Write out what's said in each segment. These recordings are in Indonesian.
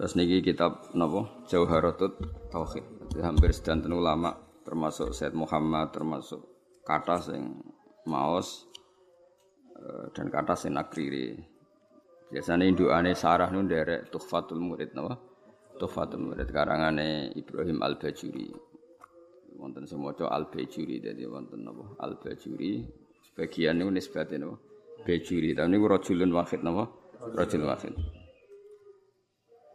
Terus niki kitab napa Jauharatut Tauhid. Hampir sedanten ulama termasuk Said Muhammad termasuk kata sing maos eh, dan kata sing nakriri. Biasanya indukane sarah nun derek Tuhfatul Murid napa? Tuhfatul Murid karangane Ibrahim Al-Bajuri. Wonten maca Al-Bajuri dadi wonten napa? Al-Bajuri sebagian niku nisbate napa? Bajuri. Tapi niku rajulun wahid napa? Rajul wahid.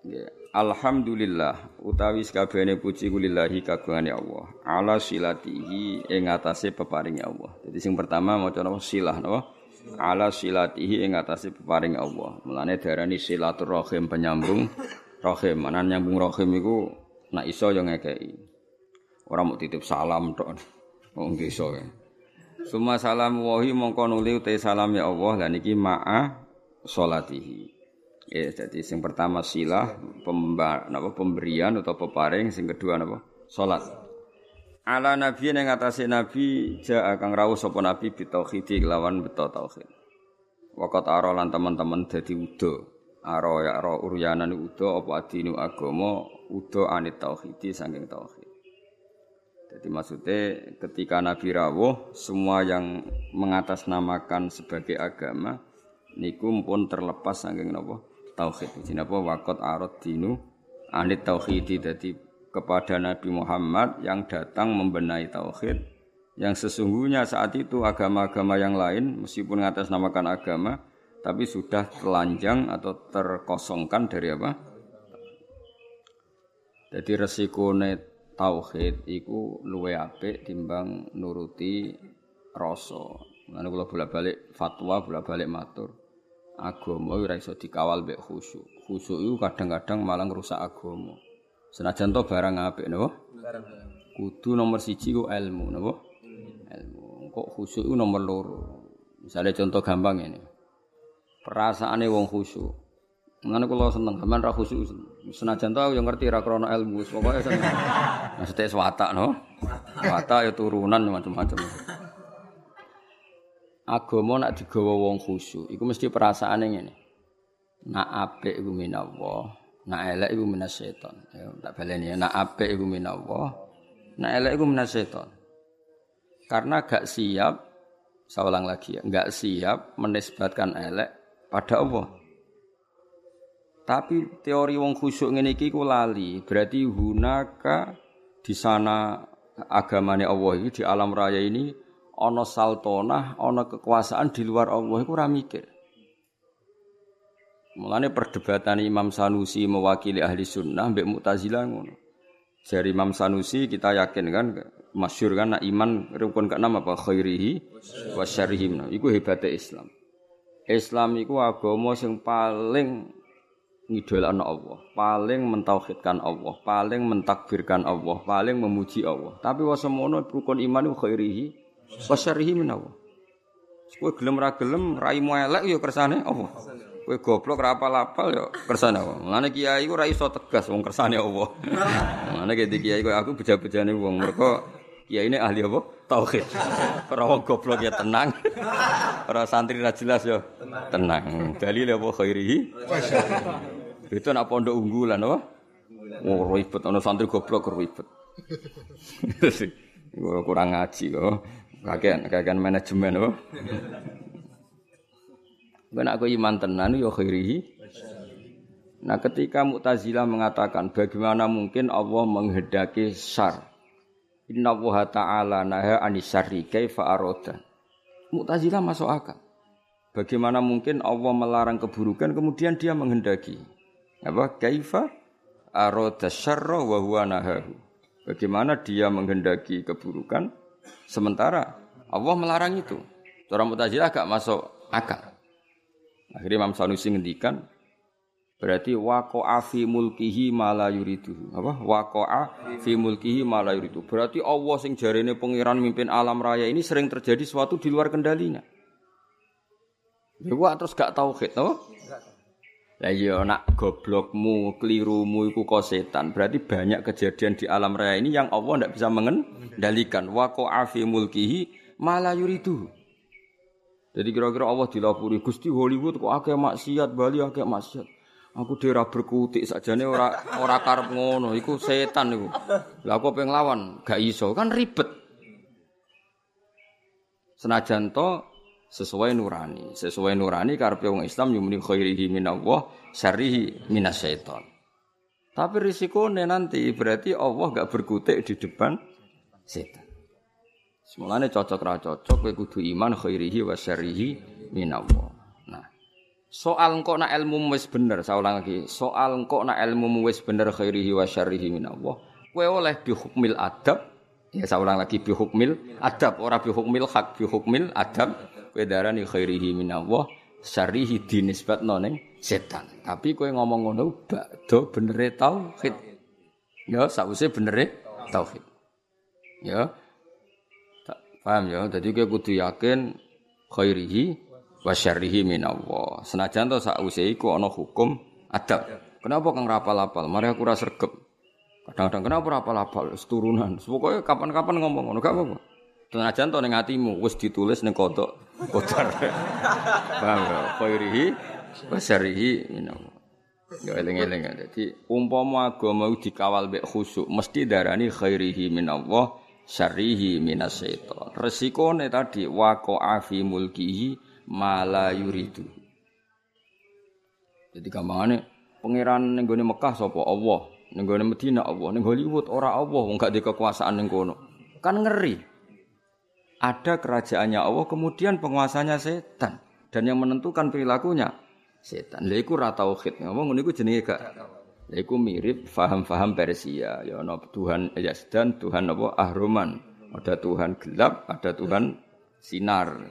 Ya, Alhamdulillah utawi sakabehane puji kulillahi kagungane Allah. Ala silatihi ing atase peparinge Allah. Jadi sing pertama maca napa silah napa? Ala silatihi ing atase peparinge Allah. Mulane diarani silaturahim penyambung rahim. Mana nyambung rahim iku nak iso yo ngekeki. Ora mau titip salam tok. Wong ya. Suma salam wahi mongko nuli uta salam ya Allah lan iki ma'a salatihi. Ya, jadi yang pertama silah pemba, pemberian atau peparing, yang kedua napa? Salat. Ala nabi yang ngatasi nabi ja kang rawuh sapa nabi bitauhid lawan beto tauhid. Wakat aro lan teman-teman dadi udo. Aro ya aro uryanan udo apa adinu agama udo anit tauhid saking tauhid. Jadi maksudnya ketika Nabi rawuh semua yang mengatasnamakan sebagai agama niku pun terlepas saking napa? Tauhid. Jadi apa wakot arot dinu anit tauhid jadi kepada Nabi Muhammad yang datang membenahi tauhid yang sesungguhnya saat itu agama-agama yang lain meskipun namakan agama tapi sudah telanjang atau terkosongkan dari apa? Jadi resikone tauhid iku luwe apik timbang nuruti rasa. Mana kula bolak-balik fatwa, bolak-balik matur agama ora iso dikawal mbek khusyuk. Khusyuk itu kadang-kadang malah rusak agama. Senajan to barang apik napa? Kudu nomor siji ku ilmu napa? Ilmu. Kok khusyuk itu nomor loro. Misalnya contoh gampang ini. Perasaane wong khusyuk. Mengenai kalau seneng, kaman ra khusyuk. Senajan to aku yang ngerti ra krana ilmu, pokoke seneng. Maksudnya swata no. Swata ya turunan macam-macam agama nak digawa wong khusyuk iku mesti perasaane ngene. Nak apik iku minallah nak elek iku minasyaiton ya tak baleni ya nak apik iku minallah nak elek iku minasyaiton karena gak siap saya lagi ya gak siap menisbatkan elek pada Allah. Tapi teori wong khusyuk ngene iki ku lali. Berarti hunaka di sana agamanya Allah di alam raya ini ana saltonah, ana kekuasaan di luar Allah iku ora mikir. Mulane perdebatan Imam Sanusi mewakili ahli sunnah mbek Mu'tazilah ngono. Dari Imam Sanusi kita yakin kan masyur kan nak iman rukun keenam apa khairihi wa. Nah, iku hebatnya Islam. Islam iku agama sing paling ngidolakno Allah, paling mentauhidkan Allah, paling mentakbirkan Allah, paling memuji Allah. Tapi wasemono rukun iman iku khairihi Wasyarihi menawa. Kowe gelem ra gelem raimu elek ya kersane apa? Kowe goblok ra apal-apal ya kersane apa? Mulane kiai ku ra iso tegas wong kersane apa. Mulane ki kiai koyo aku beja-bejane wong mergo kiai ini ahli apa? Tauhid. Ora wong goblok ya tenang. Ora santri ra jelas ya tenang. Dalil apa khairihi? Itu nak pondok unggulan apa? Oh ribet ana santri goblok ribet. kurang ngaji kok. Kakek kakek manajemen apa? Ben aku iman tenan ya khairihi. Nah, ketika Mu'tazilah mengatakan bagaimana mungkin Allah menghendaki syar. Inna Allah ta'ala naha anisari kaifa aroda. Mu'tazilah masuk akal. Bagaimana mungkin Allah melarang keburukan kemudian dia menghendaki. Apa? Kaifa aroda syarra wa huwa nahahu. Bagaimana dia menghendaki keburukan Sementara Allah melarang itu. Orang Mu'tazilah agak masuk akal. Akhirnya Imam Sanusi ngendikan berarti waqa'a fi mulkihi ma la yuridu. Apa? Waqa'a fi mulkihi ma la yuridu. Berarti Allah sing jarene pangeran mimpin alam raya ini sering terjadi sesuatu di luar kendalinya. Ya terus gak tauhid, no? Lah iya nak goblokmu, kelirumu iku kok setan. Berarti banyak kejadian di alam raya ini yang Allah tidak bisa mengendalikan. Wa qa'a mulkihi mala yuridu. Jadi kira-kira Allah dilapuri Gusti Hollywood kok akeh maksiat, Bali akeh maksiat. Aku dhewe ora berkutik sakjane ora ora karep ngono, iku setan iku. Lah aku pengen lawan, gak iso, kan ribet. Senajan to sesuai nurani, sesuai nurani karepe wong Islam yumni khairihi minallah, syarrihi minasyaiton. Tapi risikonya nanti berarti Allah gak berkutik di depan setan. Semulanya cocok ra cocok kowe kudu iman khairihi wa syarrihi minallah. Soal engkau nak ilmu wis bener, saya ulang lagi. Soal engkau nak ilmu wis bener khairihi wa syarrihi min Allah. Kue oleh bi hukmil adab. Ya saya ulang lagi bi hukmil adab, ora bi hukmil hak bi hukmil adab. Kue darani khairihi min Allah, syarrihi dinisbatno ning setan. Tapi kue ngomong ngono bakdo benere tauhid. Ya, sausé benere tauhid. Ya. Paham ya? Jadi kowe kudu yakin khairihi wa syarrihi minallah. Senajan to sakwise iku ana hukum adab. Kenapa kang rapal-apal? Mari aku ora sregep. Kadang-kadang kenapa rapal-apal? Turunan. Pokoke kapan-kapan ngomong ngono gak apa-apa. Senajan to ning atimu wis ditulis ning kodok kodar. Paham ya? Khairihi wa syarrihi minallah. Ya eling-eling. Dadi umpama agama dikawal mek khusyuk mesti darani khairihi minallah syarrihi minasyaiton. Resikone tadi waqa'a fi mulkihi mala yuridu. Jadi gampangane pangeran ning gone Mekah sapa Allah, ning gone Madinah Allah, ning Hollywood ora Allah wong gak di kekuasaan ning kono. Kan ngeri. Ada kerajaannya Allah kemudian penguasanya setan dan yang menentukan perilakunya setan. Lha iku ra. Ngomong ngono iku jenenge gak Lha iku mirip faham-faham Persia. Ya ana Tuhan Yazdan, Tuhan apa Ahruman. Ada Tuhan gelap, ada Tuhan sinar.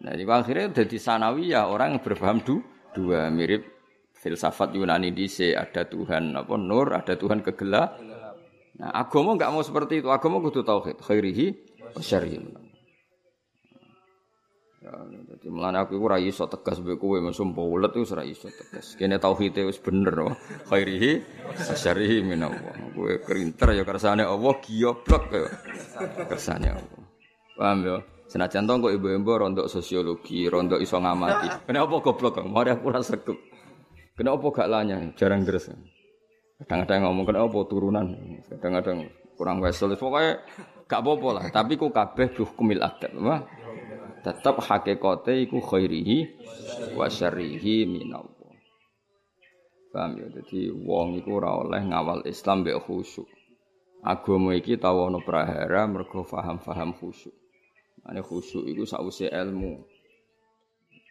Nah, di akhirnya jadi sanawiyah orang yang berpaham du, dua mirip filsafat Yunani dice ada Tuhan apa nur, ada Tuhan kegelap. Nah, agama enggak mau seperti itu. Agama kudu tauhid, khairihi wa. Ya, jadi mulane aku ora iso tegas mbek kowe mesum ulet wis ora iso tegas. Kene tauhid wis bener oh. Khairihi syarrihi minallah. Kowe kerinter ya kersane Allah giyoblok ya. Kersane Allah. Paham ya? Senajan to kok ibu-ibu rontok sosiologi, rontok iso ngamati. Kenapa goblok kok? Mari aku rasa sregep. Kenapa gak lanya? Jarang deres. Kadang-kadang ngomong kenapa turunan. Kadang-kadang kurang wesel. Pokoknya gak apa-apa lah. Tapi ku kabeh hukumil adat. Wah. Tetap hakikate iku khairihi wa syarrihi minallah. Paham ya? Jadi wong iku ora oleh ngawal Islam mbek khusyuk. Agama iki tau ana prahara mergo paham-paham khusyuk. Ane khusyuk iku sakwise ilmu.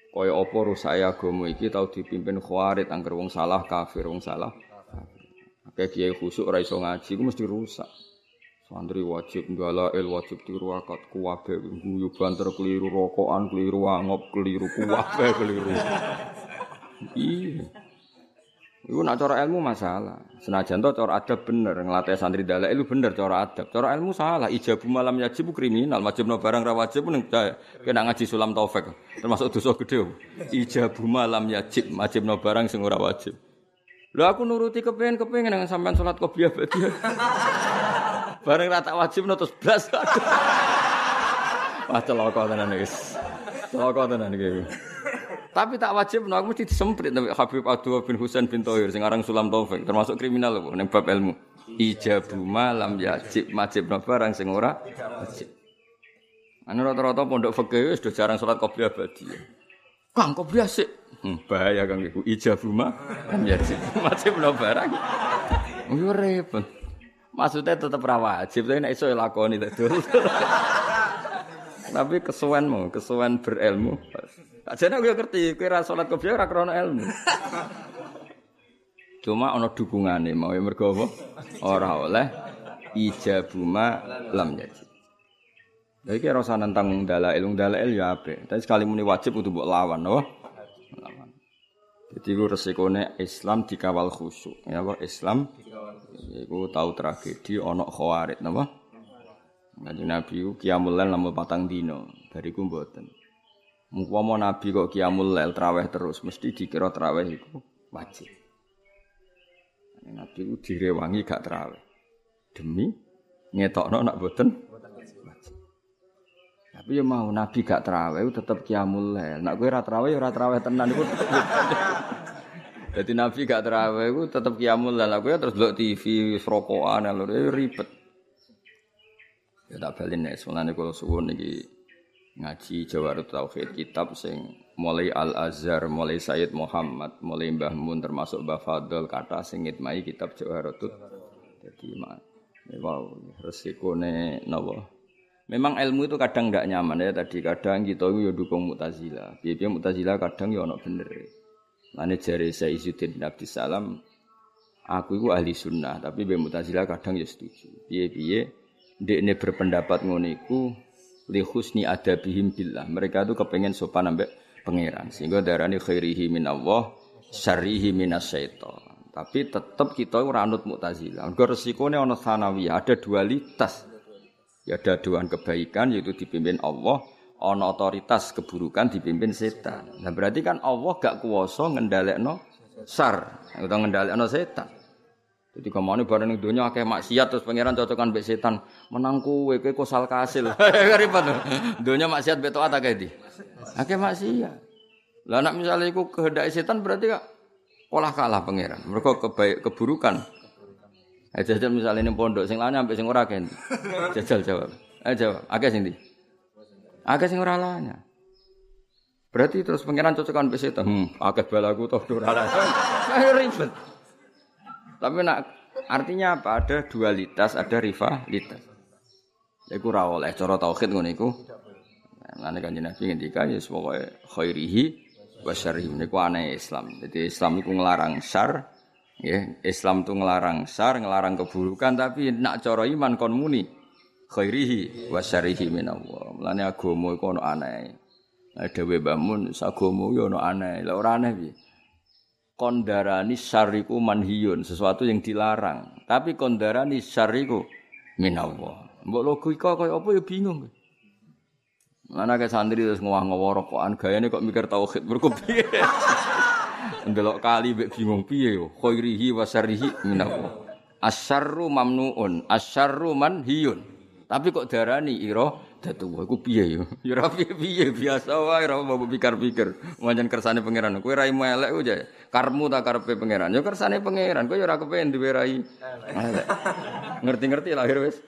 Kaya apa rusake agama iki tau dipimpin khawarit angger wong salah kafir wong salah. Akeh kiai khusyuk ora iso ngaji iku mesti rusak. Santri wajib il wajib tiru akad kuwabe guyu banter keliru rokokan keliru angop keliru kuwabe keliru. Iya. Iku nak cara ilmu masalah. Senajan to cara adab bener, ngelatih santri dalek itu bener cara adab. Cara ilmu salah. Ijabu malam yajib kriminal, wajibno barang ra wajib ning kena ngaji sulam taufik. Termasuk dosa gede. Ijabu malam yajib, wajibno barang sing ora wajib. Aku nuruti kepengen kepengen dengan sampean salat qobliyah badi. Barang ra tak wajib terus blas. Wah celaka tenan wis. Celaka tenan iki. Tapi tak wajib, no, aku mesti disemprit nabi Habib Abdul bin Husain bin Tohir, sing aran Sulam Taufik, termasuk kriminal loh, neng bab ilmu. Ijabu malam yajib majib no barang sing ora wajib. Anu rata-rata pondok fikih wis jarang salat qobliyah abadi. Kang qobliyah sik. Hmm, bahaya Kang iku ijabu malam yajib majib no barang. Yo repot. Maksudnya tetap rawat wajib, tapi nek iso lakoni dadi. Tapi kesuwen mau, kesuwen berilmu. Ajane aku ngerti, kowe ora salat qobliyah ora krana ilmu. Cuma ana dukungane mau ya mergo apa? Ora oleh ijabuma lam jadi. Lha iki ora usah nentang dalail, dalail ya apik. Tapi sekali muni wajib kudu mbok lawan? Lawan. Jadi ku resikone Islam dikawal khusyuk. Ya apa Islam iku tahu tragedi ana khawarit napa? Nabi Nabi ku kiamul lail namun patang dino, bariku mboten. Mumpama Nabi kok kiamul lail traweh terus mesti dikira traweh iku wajib. Nabi ku direwangi gak traweh. Demi ngetokno nak boten wajib. Tapi ya mau Nabi gak traweh tetep kiamul lail. Nak kowe ora traweh ora tenan iku. Jadi Nabi gak terawih iku tetep kiamul lan aku ya terus delok TV rokokan lho ribet. Ya tak balin nek sunane kula suwun iki ngaji Jawarut Tauhid kitab sing mulai Al Azhar, mulai Sayyid Muhammad, mulai Mbah Mun termasuk Mbah Fadl kata sing ngitmai kitab Jawarut. Jadi mak wow resikone napa? Memang ilmu itu kadang nggak nyaman ya tadi kadang kita itu ya dukung Mu'tazilah. Biar Mu'tazilah kadang ya ono bener. Lane jari saya Izzuddin bin Salam aku itu ahli sunnah tapi biar Mu'tazilah kadang ya setuju. Piye-piye ini berpendapat ngoniku li husni adabihim billah. Mereka itu kepengen sopan ambek pangeran. Sehingga darani khairihi min Allah, syarrihi minasyaiton. Tapi tetap kita ora anut Mu'tazilah. Mergo resikone ana sanawiyah, ada dualitas. Ya ada dua kebaikan yaitu dipimpin Allah, ana otoritas keburukan dipimpin setan. Nah berarti kan Allah gak kuwasa ngendhalekno sar, utawa ngendhalekno setan. Jadi ke mana barang yang dunia kayak maksiat terus pangeran cocokan be setan menangku kowe kosal kasil. Ribet. Dunia maksiat beto ata kayak di. Akeh maksiat. Lah nak misalnya iku kehendak setan berarti kak olah kalah pangeran. Mereka kebaik keburukan. Eh jajal misalnya ini pondok sing lainnya sampai sing ora kan. Jajal jawab. Eh jawab. Akeh sing di. Akeh sing ora lainnya. Berarti terus pangeran cocokan be setan. Hmm, akeh balaku toh ora Ribet. Tapi nak artinya apa? Ada dualitas, ada rivalitas. Iku ra oleh cara tauhid ngono iku. Lan kanjeng Nabi ngendika ya pokoke khairihi wa syarrihi niku aneh Islam. Jadi Islam iku nglarang syar, ya, Islam tu nglarang syar, nglarang keburukan tapi nak cara iman kon muni khairihi wa syarrihi minallah. Mulane agama iku ono aneh. Ada webamun sagama yo ono aneh. Lah ora aneh piye? kondarani syariku manhiyun, sesuatu yang dilarang. Tapi kondarani syariku minallah. Mbok logika kaya apa ya bingung. Mana ke santri terus ngowah-ngowah rokokan gayane kok mikir tauhid mergo. Ndelok kali mbek bingung piye yo. Khairihi wa syarrihi minallah. Asyarru mamnuun, asyarru manhiyun. Tapi kok darani ira Datu aku piye yo? Ya ora piye-piye biasa wae ora mau pikir-pikir. Manjen kersane pangeran. Kowe rai elek aja. Karmu tak karepe pangeran. Yo kersane pangeran. Kowe yo ora kepen duwe rai. Ngerti-ngerti lahir wis.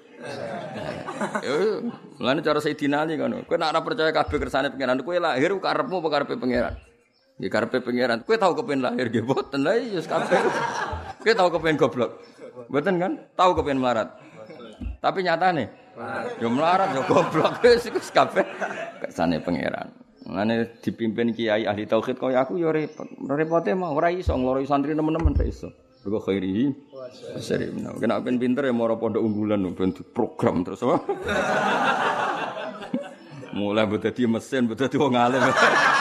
Yo, mulane cara Sayyidina Ali ngono. Kowe nek ora percaya kabeh kersane pangeran, kowe lahir karepmu apa karepe pangeran? Ya karepe pangeran. Kowe tau kepen lahir nggih boten lha ya kabeh. Kowe tau kepen goblok. Boten kan? Tau kepen melarat. Tapi nyatane Yo melarat yo goblok wis iku kabeh kersane pangeran. Mane dipimpin kiai ahli tauhid kaya aku yo repot. Repote mah ora iso ngloroi santri teman-teman ra iso. Mergo khairi seri. Kena ben pinter ya moro pondok unggulan ben program terus apa. Mulai dadi mesin, mbok dadi wong alim.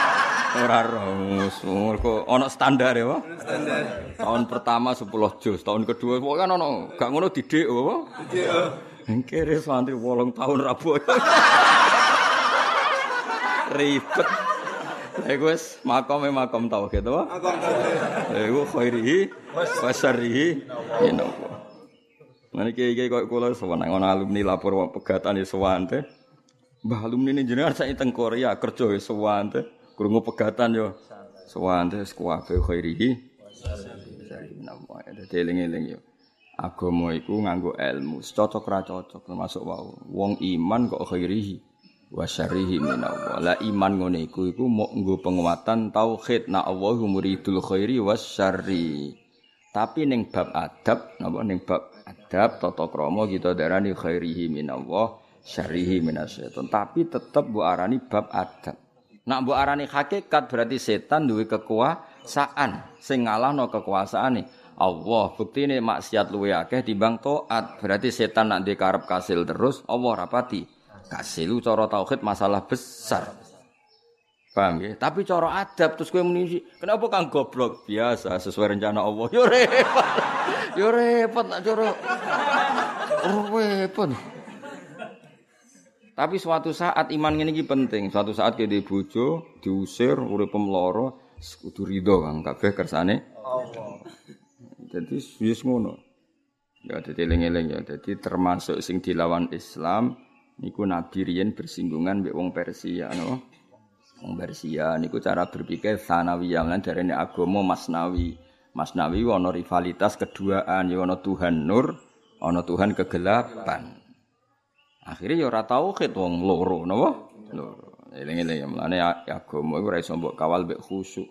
Ora ros, mergo ana standar ya. Standar. Tahun pertama 10 juz, tahun kedua pokoke ana gak ngono didik apa? Didik. Kere santri wolong tahun rabu. Ribet. Iku wis makome makom tauhid to. Makom tauhid. Iku khairihi wasarihi inapa. Mane kiai-kiai kok kula sowan ana alumni lapor pegatan ya sowan teh. Mbah alumni ini jenengan sak teng Korea kerja ya sowan teh. Krungu pegatan yo. Sowan teh kuwabe khairihi. Dadi eling-eling yo. agama iku nganggo ilmu. Cocok ra cocok termasuk wau. Wong iman kok khairihi. Wa syarrihi minallah. La iman ngene iku iku nggo penguatan tauhid. Na Allahu muridul khairi was syarri. Tapi ning bab adab napa? Ning bab adab tata krama kita darani khairihi minallah syarrihi minasyaiton tapi tetep mbok arani bab adab nak mbok arani hakikat berarti setan duwe kekuasaan. Sing ngalahno kekuasaane Allah bukti ini maksiat luwe akeh timbang toat berarti setan nak dikarep kasil terus Allah rapati kasil cara tauhid masalah besar. Paham ya tapi cara adab terus gue muni kenapa kang goblok? Biasa sesuai rencana Allah. Yo repot. Yo repot nak cara. Repot tapi suatu saat iman ini penting suatu saat ke bojo diusir urip pemloro kudu ridho kang kabeh kersane Allah Jadi wis ngono. Ya dadi eling-eling ya. Dadi termasuk sing dilawan Islam niku Nabi riyen bersinggungan mbek wong Persia no. Wong Persia niku cara berpikir sanawiyah lan darene agama masnawi. Masnawi ana rivalitas keduaan ya ana Tuhan nur, ana Tuhan kegelapan. Akhirnya ya ora tauhid wong loro napa? Loro. Eling-eling ya mlane agama iku ora iso mbok kawal mbek khusyuk.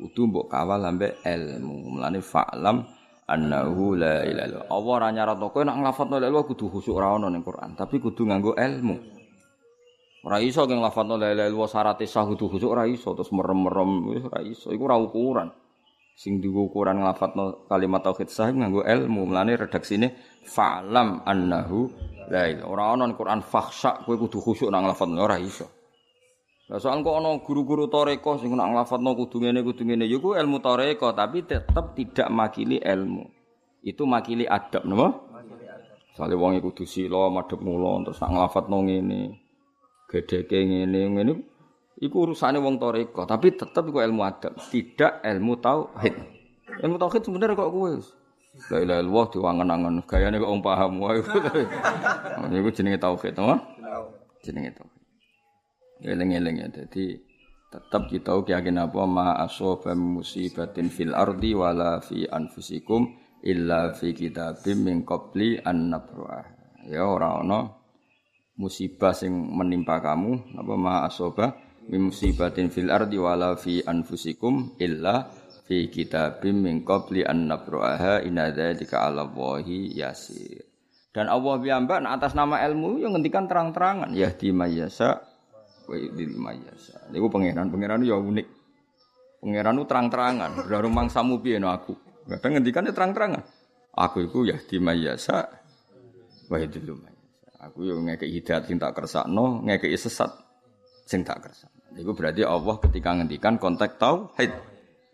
Kudu mbok kawal ambek ilmu. Mlane fa'lam annahu la ilaha illallah. Allah ora nyaratno kowe nek nglafadzno la ilaha kudu khusyuk ora ono ning Quran, tapi kudu nganggo ilmu. Ora iso ge nglafadzno la ilaha illallah syarat sah kudu khusyuk ora iso terus merem-merem wis ora iso. Iku ora ukuran. Sing digo ukuran nglafadzno kalimat tauhid sah nganggo ilmu. Mulane redaksine fa'lam annahu la ilaha. Ora ono ning Quran fakhsha kowe kudu khusyuk nang nglafadzno ora iso. Lah soal kok ana guru-guru toreko sing nak nglafatno kudu ngene kudu ngene ya ku ilmu toreko tapi tetap tidak makili ilmu. Itu makili adab napa? Soale wong kudu sila madhep mula terus nak nglafatno ngene. Gedheke ngene ngene iku urusane wong toreko tapi tetap iku ilmu adab, tidak ilmu tauhid. Ilmu tauhid sebenarnya kok kowe La ilaha illallah diwangen-angen gayane kok paham wae. Iku jenenge tauhid, napa? Jenenge tauhid. Eling-eling ya. Jadi tetap kita keyakinan apa ma asoba musibatin fil ardi wala fi anfusikum illa fi kitabim min qabli an nabruah. Ya ora ana musibah sing menimpa kamu apa ma asoba musibatin fil ardi wala fi anfusikum illa fi kitabim min qabli an nabruaha inna dzalika 'ala Allahi yasir. Dan Allah piyambak atas nama ilmu yang ngendikan terang-terangan ya di mayasa wa yudil mayasa. Niku pangeran, pangeran ya unik. Pangeran itu terang-terangan, baru mangsamu piye no aku. Kadang ngendikan terang-terangan. Aku iku ya di mayasa wa mayasa. Aku yo ngekek hidayat sing tak kersakno, ngekek sesat sing tak kersakno. Niku berarti Allah ketika ngendikan konteks tauhid.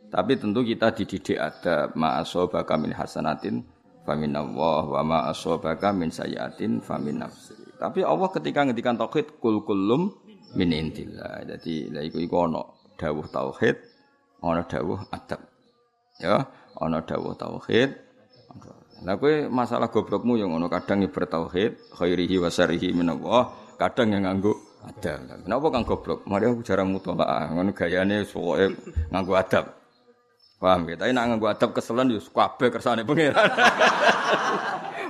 Tapi tentu kita dididik ada ma'asobaka min hasanatin famin Allah wa ma'asobaka min sayatin famin nafsi. Tapi Allah ketika ngendikan tauhid kul kulum min intillah. Jadi la iku iku dawuh tauhid, ana dawuh adab. Ya, ana dawuh tauhid. Lah kowe masalah goblokmu yang ngono kadang bertauhid, khairihi wa syarihi min Allah, kadang yang nganggo adab. Kenapa kang goblok? Mari aku jarang mutolaah, ngono gayane pokoke nganggo adab. Paham ya? Tapi nak nganggo adab keselan yo kabeh kersane pangeran.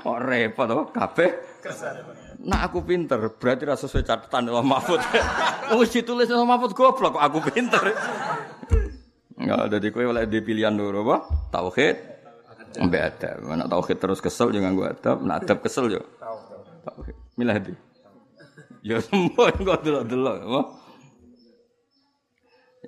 Oh repot to, kabeh kersane Nak aku pinter, berarti rasa sesuai catatan Allah Mahfud. Wis ditulis Allah Mahfud goblok kok aku pinter. Enggak ada di kowe oleh di pilihan dulu apa? Tauhid. Mbak adab. Nak tauhid terus kesel jangan gua adab, nak adab kesel yo. Tauhid. Milah di. Ya semua kok delok-delok?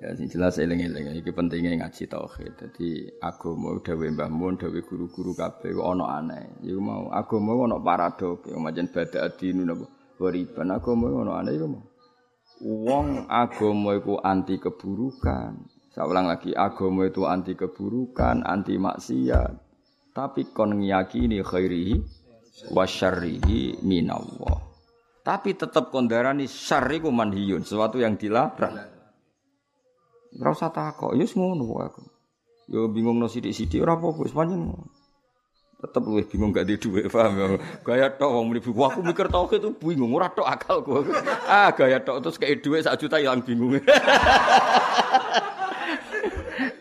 Ya sing jelas eling-eling iki pentingnya ngaji tauhid. Dadi agama dawuh Mbah Mun, dawuh guru-guru kabeh ana aneh. Iku mau agama ana paradok, macam bada adinu napa. Beriban agama ana aneh iku mau. Wong agama iku anti keburukan. Saya ulang lagi, agama itu anti keburukan, anti maksiat. Tapi kon ngiyakini khairihi wa syarrihi minallah. Tapi tetap kondarani syarri ku manhiyun, sesuatu yang dilarang. Ora usah takok, ya ngono kok aku. Yo bingung no sithik-sithik ora apa-apa, wis pancen. Tetep luwih bingung gak di dhuwit, paham ya. Gaya tok wong mlebu aku mikir tauhid itu bingung, ora tok akalku. Ah, gaya tok terus kayak dhuwit sak juta ilang bingung.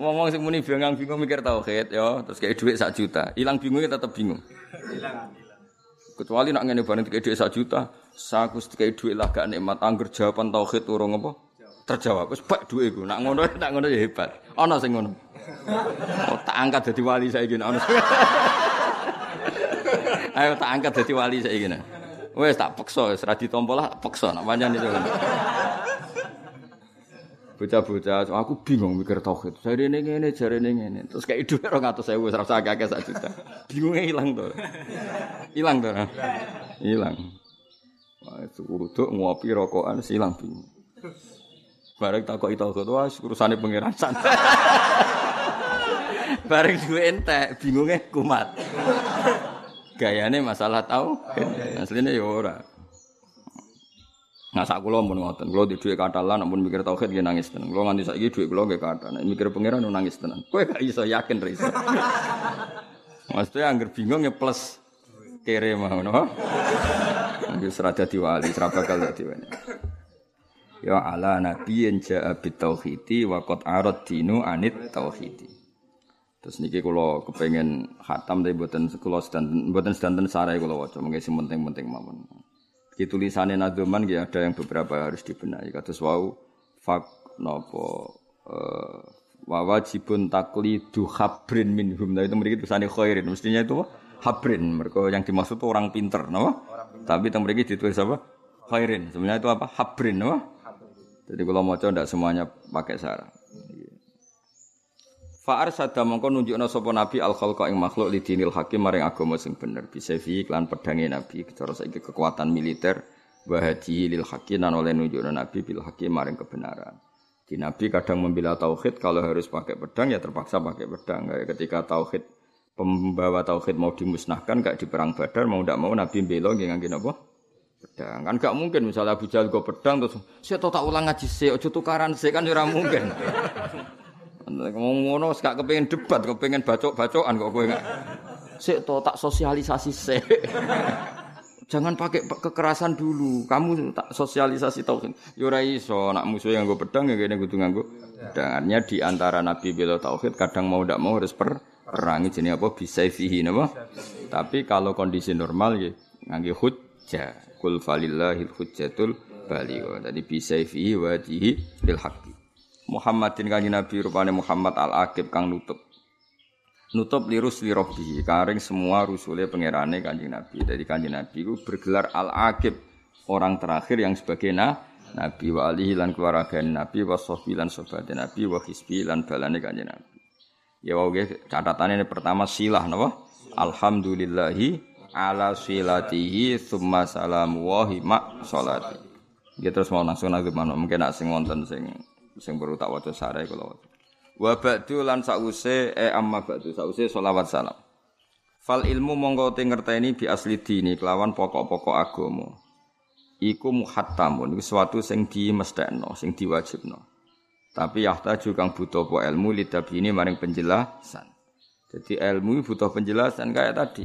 Ngomong sing muni bingung bingung mikir tauhid ya, terus kayak dhuwit sak juta. Ilang bingungnya tetep bingung. Hilang. Kecuali nak ngene bareng kayak dhuwit sak juta, saku kayak dhuwit lah gak nikmat angger jawaban tauhid urung apa? terjawab. Wis bak duwe iku. Nak ngono nak ngono ya hebat. Ana sing ngono. Oh, tak angkat dadi wali saiki ana. Ayo tak angkat dadi wali saiki. Wes tak peksa wis ra ditampa lah peksa nak pancen itu. Bocah-bocah, aku bingung mikir tauhid. Saya ini ngene, jare ini ngene. Terus kayak dhuwit 200.000 wis ra usah akeh sak juta. Hilang to. Hilang to. Hilang. Wah, itu ngopi rokokan silang bingung. Bareng tak kok itu wah urusane pangeran santai. Bareng duwe entek, bingungnya kumat. Gayane masalah tahu, aslinya ya ora. Nah sak kula mun ngoten, kula di dhuwit katalan mun mikir tauhid nggih nangis tenan. Kula nganti saiki dhuwit kula nggih kathah. Nek mikir pangeran nangis tenan. Kowe gak iso yakin ra. Maksudnya angger bingung ya plus kere mau no. Wis ra dadi wali, ra bakal dadi wali ya ala nabiyyin ja'a bit tauhidi wa qad arad dinu anit tauhidi Terus niki kula kepengen khatam tapi mboten kula sedanten mboten sedanten sarai kula waca mengke sing penting-penting mawon. Di tulisannya Nadoman ya ada yang beberapa harus dibenahi. Kados wau fak nopo uh, wa wajibun taklidu habrin minhum. Nah itu mriki tulisane khairin. Mestinya itu habrin. Mereka yang dimaksud itu orang pinter, napa? Tapi teng mriki ditulis apa? Khairin. Sebenarnya itu apa? Habrin, napa? Jadi kalau mau coba semuanya pakai sarah. Fa'ar sada mongko nunjukna sapa nabi al khalqa ing makhluk lidinil hakim maring agama sing bener bisa fi iklan pedange nabi cara saiki kekuatan militer wa lil hakim nan oleh nunjukna nabi bil hakim maring kebenaran. Di nabi kadang membela tauhid kalau harus pakai pedang ya terpaksa pakai pedang. Kayak ketika tauhid pembawa tauhid mau dimusnahkan kayak di perang Badar mau tidak mau nabi bela nggih ngangge napa? Pedang. Kan gak mungkin misalnya Abu Jahal pedang terus saya tak ulang ngaji sih ojo tukaran sih kan ora mungkin. Ngomong ngono gak kepengin debat, kepengin bacok-bacokan kok kowe gak. Sik to tak sosialisasi sik. Jangan pakai kekerasan dulu. Kamu tak sosialisasi tauhid. Ya ora iso, nak musuh yang gue pedang ya kene kudu nganggo pedangnya di antara nabi bela tauhid kadang mau ndak mau harus per perang jenis apa bisa fihi napa. Tapi kalau kondisi normal ya ngangge hujjah. Kul falillahil hujjatul baligh. Jadi bisa fihi wajihi lil haqqi. Muhammadin kanjeng Nabi rupane Muhammad al-Aqib kang nutup. Nutup lirus li robbi, karing semua rusule pangerane kanjeng Nabi. Jadi kanjeng Nabi itu bergelar al-Aqib, orang terakhir yang sebagai nah, Nabi wa alihi lan keluarga Nabi wa sahbi lan sobat Nabi wa hisbi lan balane kanjeng Nabi. Ya wae catatannya ini pertama silah napa? Alhamdulillahi ala silatihi thumma salamu wa hima salati. Ya terus mau langsung nang mungkin nak sing wonten sing sing perlu tak waca sarai kula waca. Wa ba'du lan sause e amma ba'du sause selawat salam. Fal ilmu monggo te ngerteni bi asli dini kelawan pokok-pokok agama. Iku muhattamun iku sesuatu sing dimestekno, sing diwajibno. Tapi yahtaju kang butuh po ilmu lidabini maring penjelasan. Jadi ilmu butuh penjelasan kayak tadi.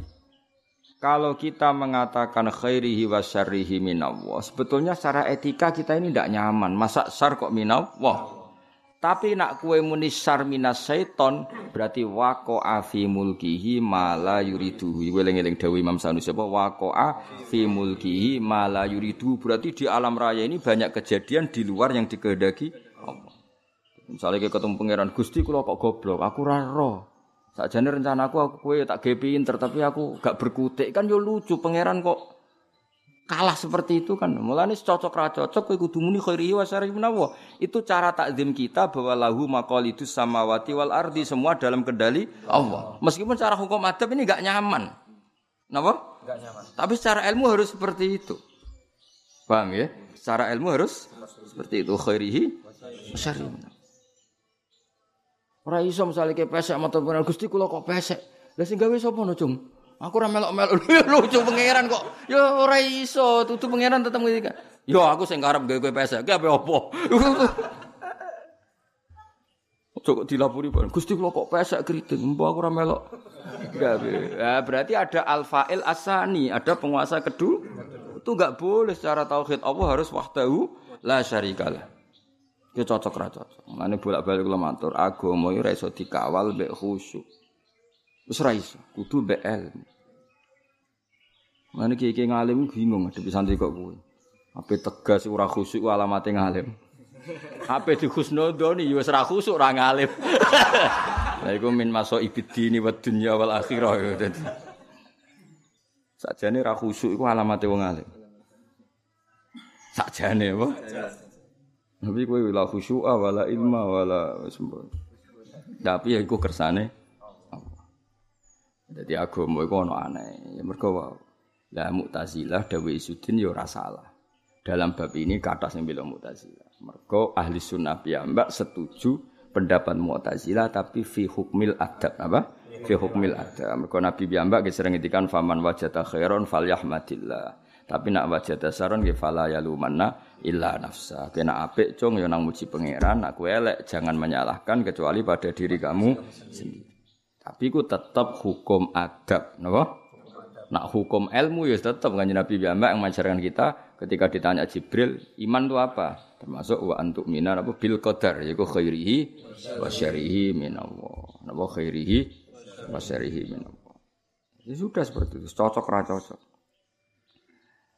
Kalau kita mengatakan khairihi wa syarrihi minallah, sebetulnya secara etika kita ini tidak nyaman. Masa syar kok minallah? Tapi nak kue muni syar minas syaiton, berarti wako afi mulkihi mala yuridu. Iku eling-eling Dawi Imam Sanusi apa? Wako afi mulkihi mala yuridu. Berarti di alam raya ini banyak kejadian di luar yang dikehendaki Allah. Misalnya kayak ketemu pangeran Gusti, kalau kok goblok, aku raro. Sakjane rencanaku aku kowe tak gawe pinter tapi aku gak berkutik kan yo lucu pangeran kok kalah seperti itu kan. Mulane cocok ra cocok kowe kudu muni khairi wa syarri menawa. Itu cara takdim kita bahwa lahu maqalidus samawati wal ardi semua dalam kendali Allah. Meskipun cara hukum adab ini gak nyaman. Napa? Gak nyaman. Tapi secara ilmu harus seperti itu. Paham ya? Secara ilmu harus seperti itu khairihi syarri Ora iso misale ke pesek motor pengen Gusti kula kok pesek. Lah sing gawe sapa no? Aku ora melok-melok lucu pangeran kok. Ya ora iso, tutu pangeran tetep ngendika. Yo aku sing karep gawe pesek, ki apa opo? Coba dilapuri Pak. Gusti kula kok pesek keriting, mbok aku ora melok. Gawe. Ya, berarti ada al-fa'il asani, ada penguasa kedua. Itu enggak boleh secara tauhid Allah harus wahdahu la syarikalah. Ya cocok ra cocok. Mane bolak-balik kula matur, agama ora iso dikawal mbek khusyuk. Wis ra iso, kudu mbek ilmu. Kiye ngalim bingung ngadepi santri kok kuwi. Ape tegas ora khusyuk alamate ngalim. Ape di khusnudoni ya wis ra khusyuk ora ngalim. Lah iku min maso ibidini wa dunya wal akhirah ya. Sakjane ra khusyuk iku alamate wong alim. Sakjane apa? Tapi kowe la khusyu'a wala ilma wala. Tapi ya iku kersane Jadi agama iku ana aneh. Ya mergo wae. Lah Mu'tazilah dawe Isudin ya ora salah. Dalam bab ini kata sing bilang Mu'tazilah. Mergo ahli sunnah piyambak setuju pendapat Mu'tazilah tapi fi hukmil adab apa? Fi hukmil adab. Mergo Nabi piyambak sering ngendikan faman wajata khairon falyahmadillah. Tapi nak wajah dasaron nggih fala yalumanna illa nafsa. Kena apik cung ya nang muji pangeran, kowe elek jangan menyalahkan kecuali pada diri kamu sendiri. Tapi ku tetap hukum adab, napa? Nak hukum ilmu ya tetap kan Nabi Muhammad yang mengajarkan kita ketika ditanya Jibril, iman itu apa? Termasuk wa antuk minar apa bil qadar yaiku khairihi wa syarihi minallah. napa khairihi wa syarrihi min Allah. Ya sudah seperti itu, cocok ra cocok.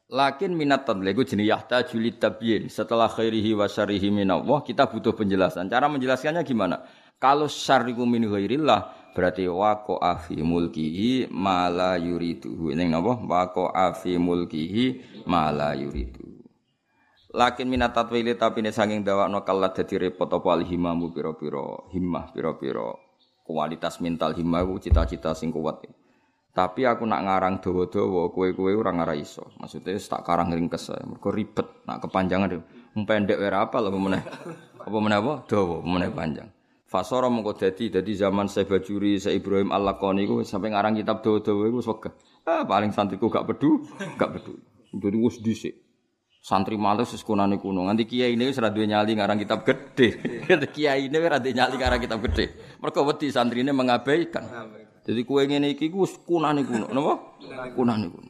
Lakin minat tadli itu jenis yahta julit tabyin. Setelah khairihi wa syarihi minallah, kita butuh penjelasan. Cara menjelaskannya gimana? Kalau syariku min ghairillah, berarti wako afi mulkihi mala yuridu. Ini apa? Wako afi mulkihi mala yuridu. Lakin minat tatwili tapi ini sanging dawa no kalat jadi repot apa alhimamu piro piro himmah piro piro kualitas mental himmah cita-cita sing kuat. Tapi aku nak ngarang dawa-dawa, kowe-kowe ora ngara iso. Maksudnya tak karang ringkes ae. Mergo ribet, nak kepanjangan. Pendek wae apa lho meneh. Apa meneh apa? Dawa, meneh panjang. Fasara mengko dadi dadi zaman saya Bajuri, saya Ibrahim Al-Laqani iku sampai ngarang kitab dawa-dawa iku wegah. Ah, paling santriku gak pedu, gak pedu. Jadi wis dhisik. Santri males wis kunane kuno. Nganti kiai ini wis ra duwe nyali ngarang kitab gede. kiai ini wis ra nyali ngarang kitab gede. Mergo wedi santrine mengabaikan. Jadi kue ngene iki ku kunane kuno, napa? Kunane kuno.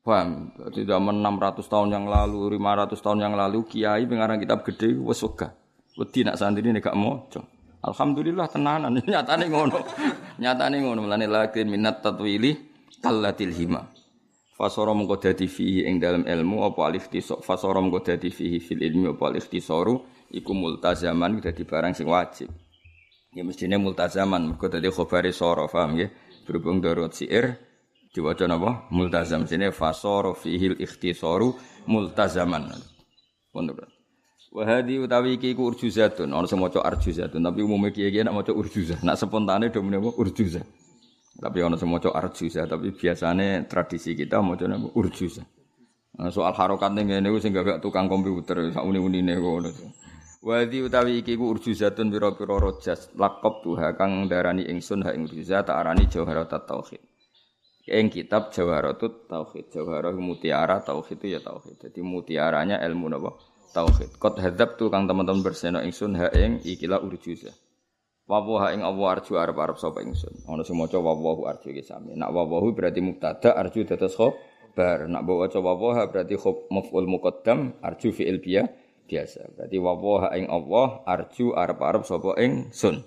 Paham? Di zaman 600 tahun yang lalu, 500 tahun yang lalu kiai pengarang kitab gede wis wegah. Wedi nak santri ini gak moco. Alhamdulillah tenanan. Nyatane ngono. Nyatane ngono. Mulane lakin minat tatwili kallatil hima. Fasara mengko dadi fihi ing dalam ilmu apa alif tisok. Fasara mengko dadi fihi fil ilmi apa alif tisoru iku multazaman dadi barang sing wajib. Ya mestine multazaman mergo dadi khabari sara, paham nggih? Berhubung darurat siir diwaca napa? Multazam sine fasara fihil ikhtisaru multazaman. Wonten. Wa utawi iki ku urjuzatun, ana sing maca arjuzatun, tapi umume kiye-kiye nek maca urjuzah. Nak spontane do menapa urjuzah. Tapi ana sing maca arjuzah, tapi biasane tradisi kita maca napa urjuzah. Nah, soal harokat ning ngene ku sing gak tukang komputer sak uni-unine ngono. Wadi utawi iki ku urjuzatun pira-pira rojas lakop tuha kang darani ingsun ha ing urjuzat tak arani jawharat tauhid. Ing kitab jawharatut tauhid. Jawharah mutiara tauhid itu ya tauhid. Jadi mutiaranya ilmu napa? Tauhid. Qad hadzab tu kang teman-teman berseno ingsun ha ing ikilah urjuzah. Wawahu ing Allah arju arep arep sapa ingsun. Ana sing maca wawahu arju iki sami. Nak wawahu berarti mubtada arju dados khobar. Nak maca wawaha berarti khob maf'ul muqaddam arju fi'il biyah biasa. Berarti wawaha ing Allah arju arep-arep sapa ing sun.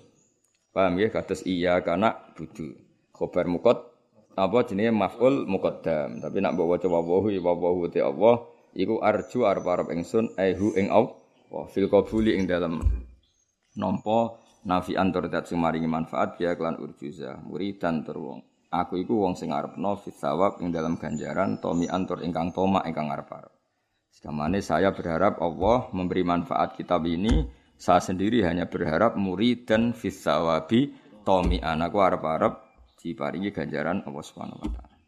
Paham ya kados iya kana budu. Khobar mukot apa jenenge maf'ul muqaddam. Tapi nak mbok waca wawahu ya wawahu te Allah iku arju arep-arep ing sun ehu ing Allah. Wa fil qabuli ing dalam nampa nafi antur dat maringi manfaat biya klan urjuza muridan tur wong. Aku iku wong sing arepno fi sawab ing dalam ganjaran tomi antur ingkang toma ingkang arep-arep. Sekamane saya berharap Allah memberi manfaat kitab ini. Saya sendiri hanya berharap murid dan fisawabi tomi anakku harap-harap diparingi ganjaran Allah Subhanahu wa taala.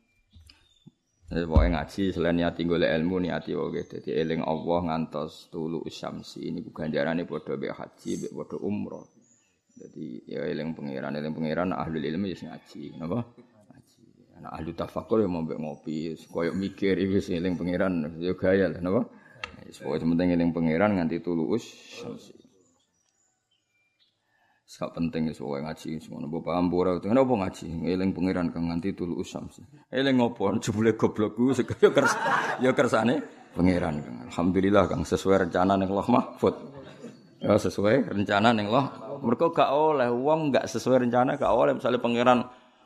Jadi pokoknya ngaji selain niati golek ilmu niati wae dadi eling Allah ngantos tulu syamsi ini ganjarane padha be haji be padha umroh. Jadi ya eling pangeran eling pangeran ahli ilmu ya ngaji napa? Nah, ahli tafakur yang mau ngopi, koyok mikir, itu sih eling pangeran, yo gaya lah, napa? Sepokoke penting eling pangeran nganti tulus. Sak penting wis pokoke ngaji semono mbok paham ora kenapa ngaji eling pangeran kang nganti tulus samsi. Eling ngopo jebule goblokku yo kers yo kersane pangeran kang. Alhamdulillah kang sesuai rencana ning Allah Mahfud. Ya sesuai rencana ning Allah. Mergo gak oleh wong gak sesuai rencana gak oleh misalnya pangeran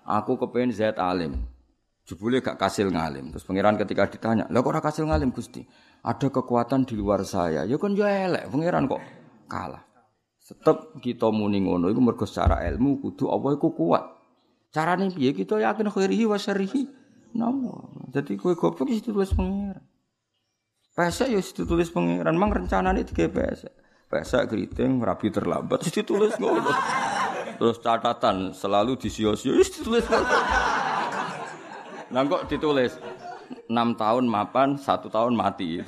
aku kepengen zat alim. Jebule gak kasil ngalim. Terus pangeran ketika ditanya, "Lah kok ora kasil ngalim, Gusti?" Ada kekuatan di luar saya. Ya kan ya elek, pangeran kok kalah. Tetep kita muni ngono iku mergo secara ilmu kudu apa iku kuat. Carane piye kita yakin khairihi wa syarrihi. Namo. Jadi kowe goblok wis ditulis pangeran. Pesek ya ditulis pangeran, mang rencanane digawe pesek. Pesek keriting rapi terlambat wis ditulis ngono. Terus catatan selalu disio-sio wis ditulis. Nah kok ditulis 6 tahun mapan, 1 tahun mati.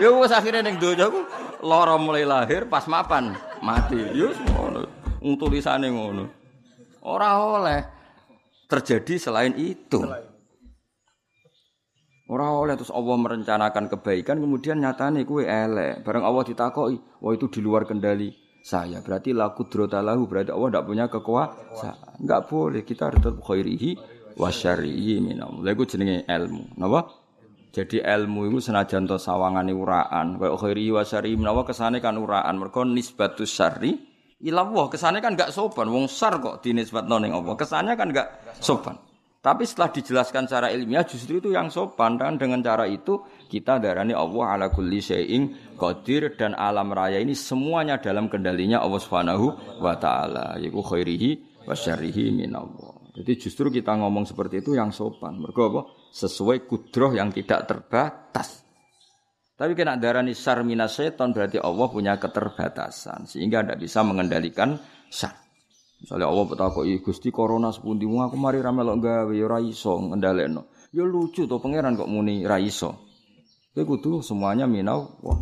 Ya wis akhire ning donya ku lara mulai lahir pas mapan mati. Ya ngono. Wong tulisane ngono. Ora oleh terjadi selain itu. Ora oleh terus Allah merencanakan kebaikan kemudian nyatane kuwe elek. Bareng Allah ditakoki, wah itu di luar kendali saya. Berarti laku drotalahu berarti Allah tidak punya kekuasaan. Enggak boleh kita harus tetap khairihi wa syarrihi minam. Lha jenenge ilmu. Napa? Jadi ilmu itu senajan to sawangane uraan, kaya khairi wa syarri menawa kan uraan. Mergo nisbatus syarri ilallah. Kesannya kan gak sopan. Wong sar kok dinisbatno ning Allah. Kesannya kan gak sopan. Tapi setelah dijelaskan secara ilmiah justru itu yang sopan dan dengan cara itu kita darani Allah ala kulli syai'in qadir dan alam raya ini semuanya dalam kendalinya Allah Subhanahu wa taala yaiku khairihi wa syarrihi minallah. Jadi justru kita ngomong seperti itu yang sopan. Mergo apa? Sesuai kudroh yang tidak terbatas. Tapi kena darani syar minas seton berarti Allah punya keterbatasan sehingga tidak bisa mengendalikan syar. Misalnya Allah bertakoi Gusti corona sepundi aku mari rame lo gawe ya ora iso ngendalekno. Ya lucu to pangeran kok muni ra iso. Kowe kudu semuanya minau wah.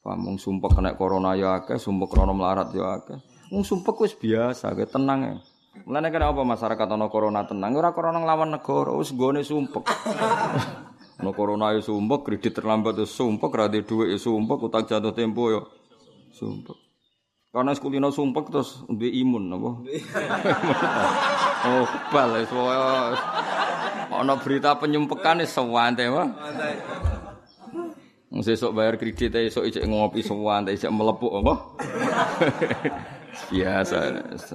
Pamung sumpek kena corona ya akeh, sumpek krono melarat ya akeh. Wong sumpek wis biasa, kowe tenang ya. Mulane kena apa masyarakat ana corona tenang, ora corona nglawan negara, wis gone sumpek. Ana corona ya sumpek, kredit terlambat ya sumpek, ra duit ya sumpek, utang jatuh tempo ya sumpek. Karena sekulino sumpek terus duwe imun apa? oh, bal wis ana berita penyumpekan wis sewante wae. Wong sesuk bayar kredit esuk ijek ngopi sewante ijek melepuk apa? biasa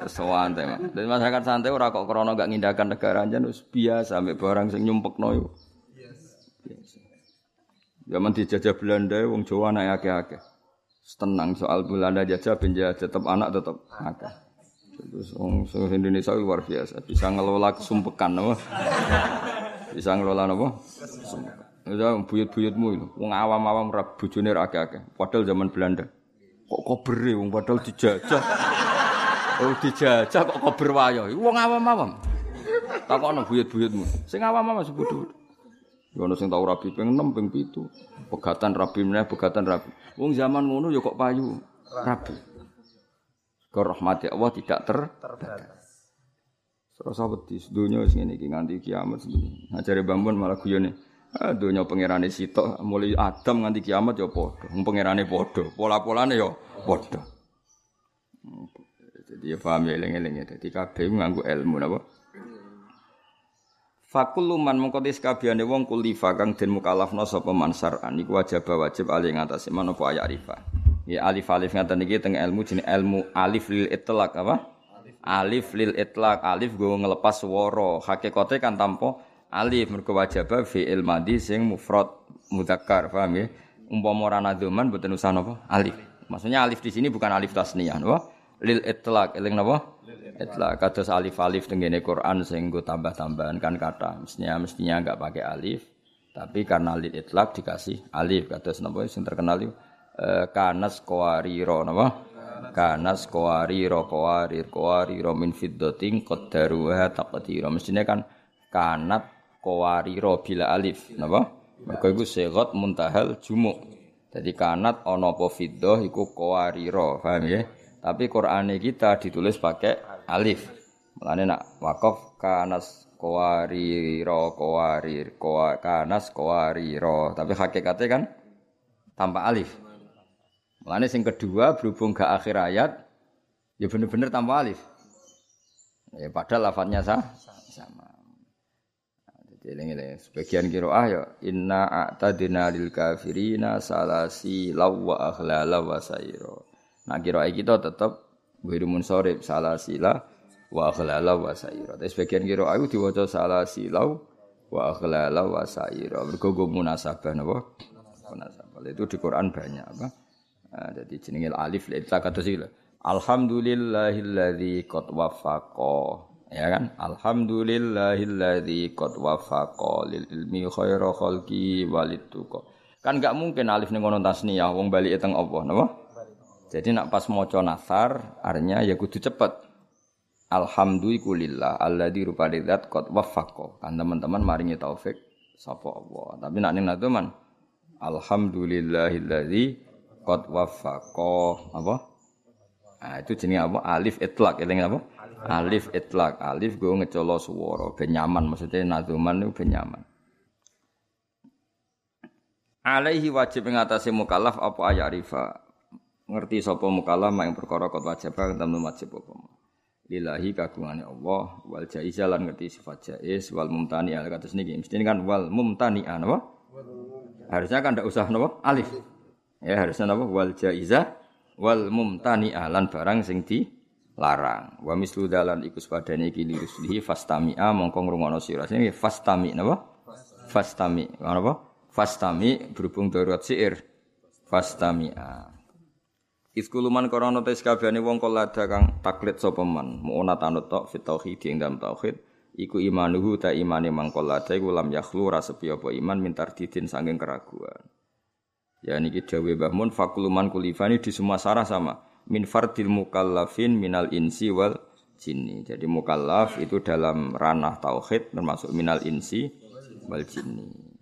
sewante mah. Dan masyarakat santai ora kok krana gak ngindakan negara aja wis biasa ambek barang sing nyumpekno yo. Biasa. Zaman dijajah Belanda wong Jawa anak akeh-akeh tenang soal bulan aja penjajah tetap anak tetap akeh. Terus wong Indonesia luar biasa, bisa ngelola kesumpekan apa? bisa ngelola apa? Itu buyut-buyutmu itu. Wong awam-awam rap bojone ra akeh-akeh. Padahal zaman Belanda. Kok kobere wong padahal dijajah. Oh dijajah kok kober wayo. Wong awam-awam. Takokno buyut-buyutmu. Sing awam-awam sebut Ya ono sing tau rabi ping 6 ping 7. Pegatan rabi meneh pegatan rabi. Wong zaman ngono ya kok payu rabi. Ke rahmati Allah tidak ter terbatas. Serasa wedi donya wis ngene iki nganti kiamat sebenarnya. Ngajare bambun malah guyone. Ah donya pangerane sitok mulai Adam nganti kiamat ya padha. Wong pangerane padha, pola-polane ya padha. Jadi ya paham ya eling-eling ya. Dadi kabeh nganggo ilmu napa? Fakul luman mengkotis kabehane wong kulifa kang den mukallafna sapa mansar iku wajib wajib ali ngatasi manapa ayat arifa. Ya alif alif ngaten iki teng ilmu jenenge ilmu alif lil itlaq apa? Alif lil itlaq alif go ngelepas swara. Hakikate kan tanpa alif mergo wajib fi'il madhi sing mufrad mudzakkar, paham ya? Umpama ora nadzuman boten usah napa? Alif. Maksudnya alif di sini bukan alif tasniyah, napa? Lil itlaq, eling napa? Itla kados alif-alif tenggene Quran sing tambah-tambahan kan kata. Mestinya mestinya enggak pakai alif, tapi karena lil itlaq dikasih alif kados napa sing terkenal itu e, kanas qawariro napa? Kanas qawariro qawarir qawariro min fiddatin qaddaruha taqdira. Mestinya kan kanat qawariro bila alif napa? Mergo iku segot muntahal jumuk. Jadi kanat ana apa fiddah iku qawariro, paham ya? Tapi Quran kita ditulis pakai alif. Mulane nak wakaf kanas qawariro qawarir qawa kanas qawariro tapi hakikatnya kan tanpa alif. Mulane sing kedua berhubung ke akhir ayat ya bener-bener tanpa alif. Ya padahal lafadznya sah, sama. Jadi ini sebagian kiroah ya inna a'tadina lil kafirina salasi lawa akhlala wa sayro. Nah kiroah kita tetap Wiru munsorib salah sila wa akhlala wa saira. Tapi sebagian kira aku diwaca salah silau wa akhlala wa saira. Mergo munasabah napa? Munasabah. Itu di Quran banyak apa? Nah, jadi jenenge alif la kata sila. Alhamdulillahilladzi qad wafaqa. Ya kan? Alhamdulillahilladzi qad wafaqa lil ilmi khaira khalqi walituqa. Kan gak mungkin alif ning ngono tasniyah wong bali teng Allah, napa? Jadi nak pas maca nasar artinya ya kudu cepet. Alhamdulillah alladzi rupane zat qad waffaqa. Kan teman-teman maringi taufik sapa Allah. Tapi nak ning man Alhamdulillahilladzi qad waffaqa apa? Nah, itu jenis apa? Alif itlak, eling apa? Alif itlak. Alif gue ngecolo swara ben nyaman maksudnya nazuman itu ben nyaman. Alaihi wajib mengatasi mukallaf apa ayarifa ngerti sapa mukallaf yang perkara kot wajib kang temen wajib apa lillahi kagungane Allah wal jaizah lan ngerti sifat jaiz wal mumtani al kados niki mesti kan wal mumtani apa harusnya kan ndak usah napa alif ya harusnya napa wal jaizah wal mumtani alan barang sing di larang. Wa mislu dalan iku sepadane iki liruslihi fastami'a mongko ngrungokno sira. Sing fastami napa? Fastami. Napa? Fastami berhubung darurat syair. Fastami'a. Iskuluman korona tes kabehane wong kolada kang taklid sapa man, mu'ona tanut tok fit tauhid dalam tauhid, iku imanuhu ta imane mangkolada iku lam yakhlu rasepi apa iman mintar didin saking keraguan. Ya niki dawe Mbah Mun fakuluman kulifani di semua sarah sama min fardil mukallafin minal insi wal jinni. Jadi mukallaf itu dalam ranah tauhid termasuk minal insi wal jinni.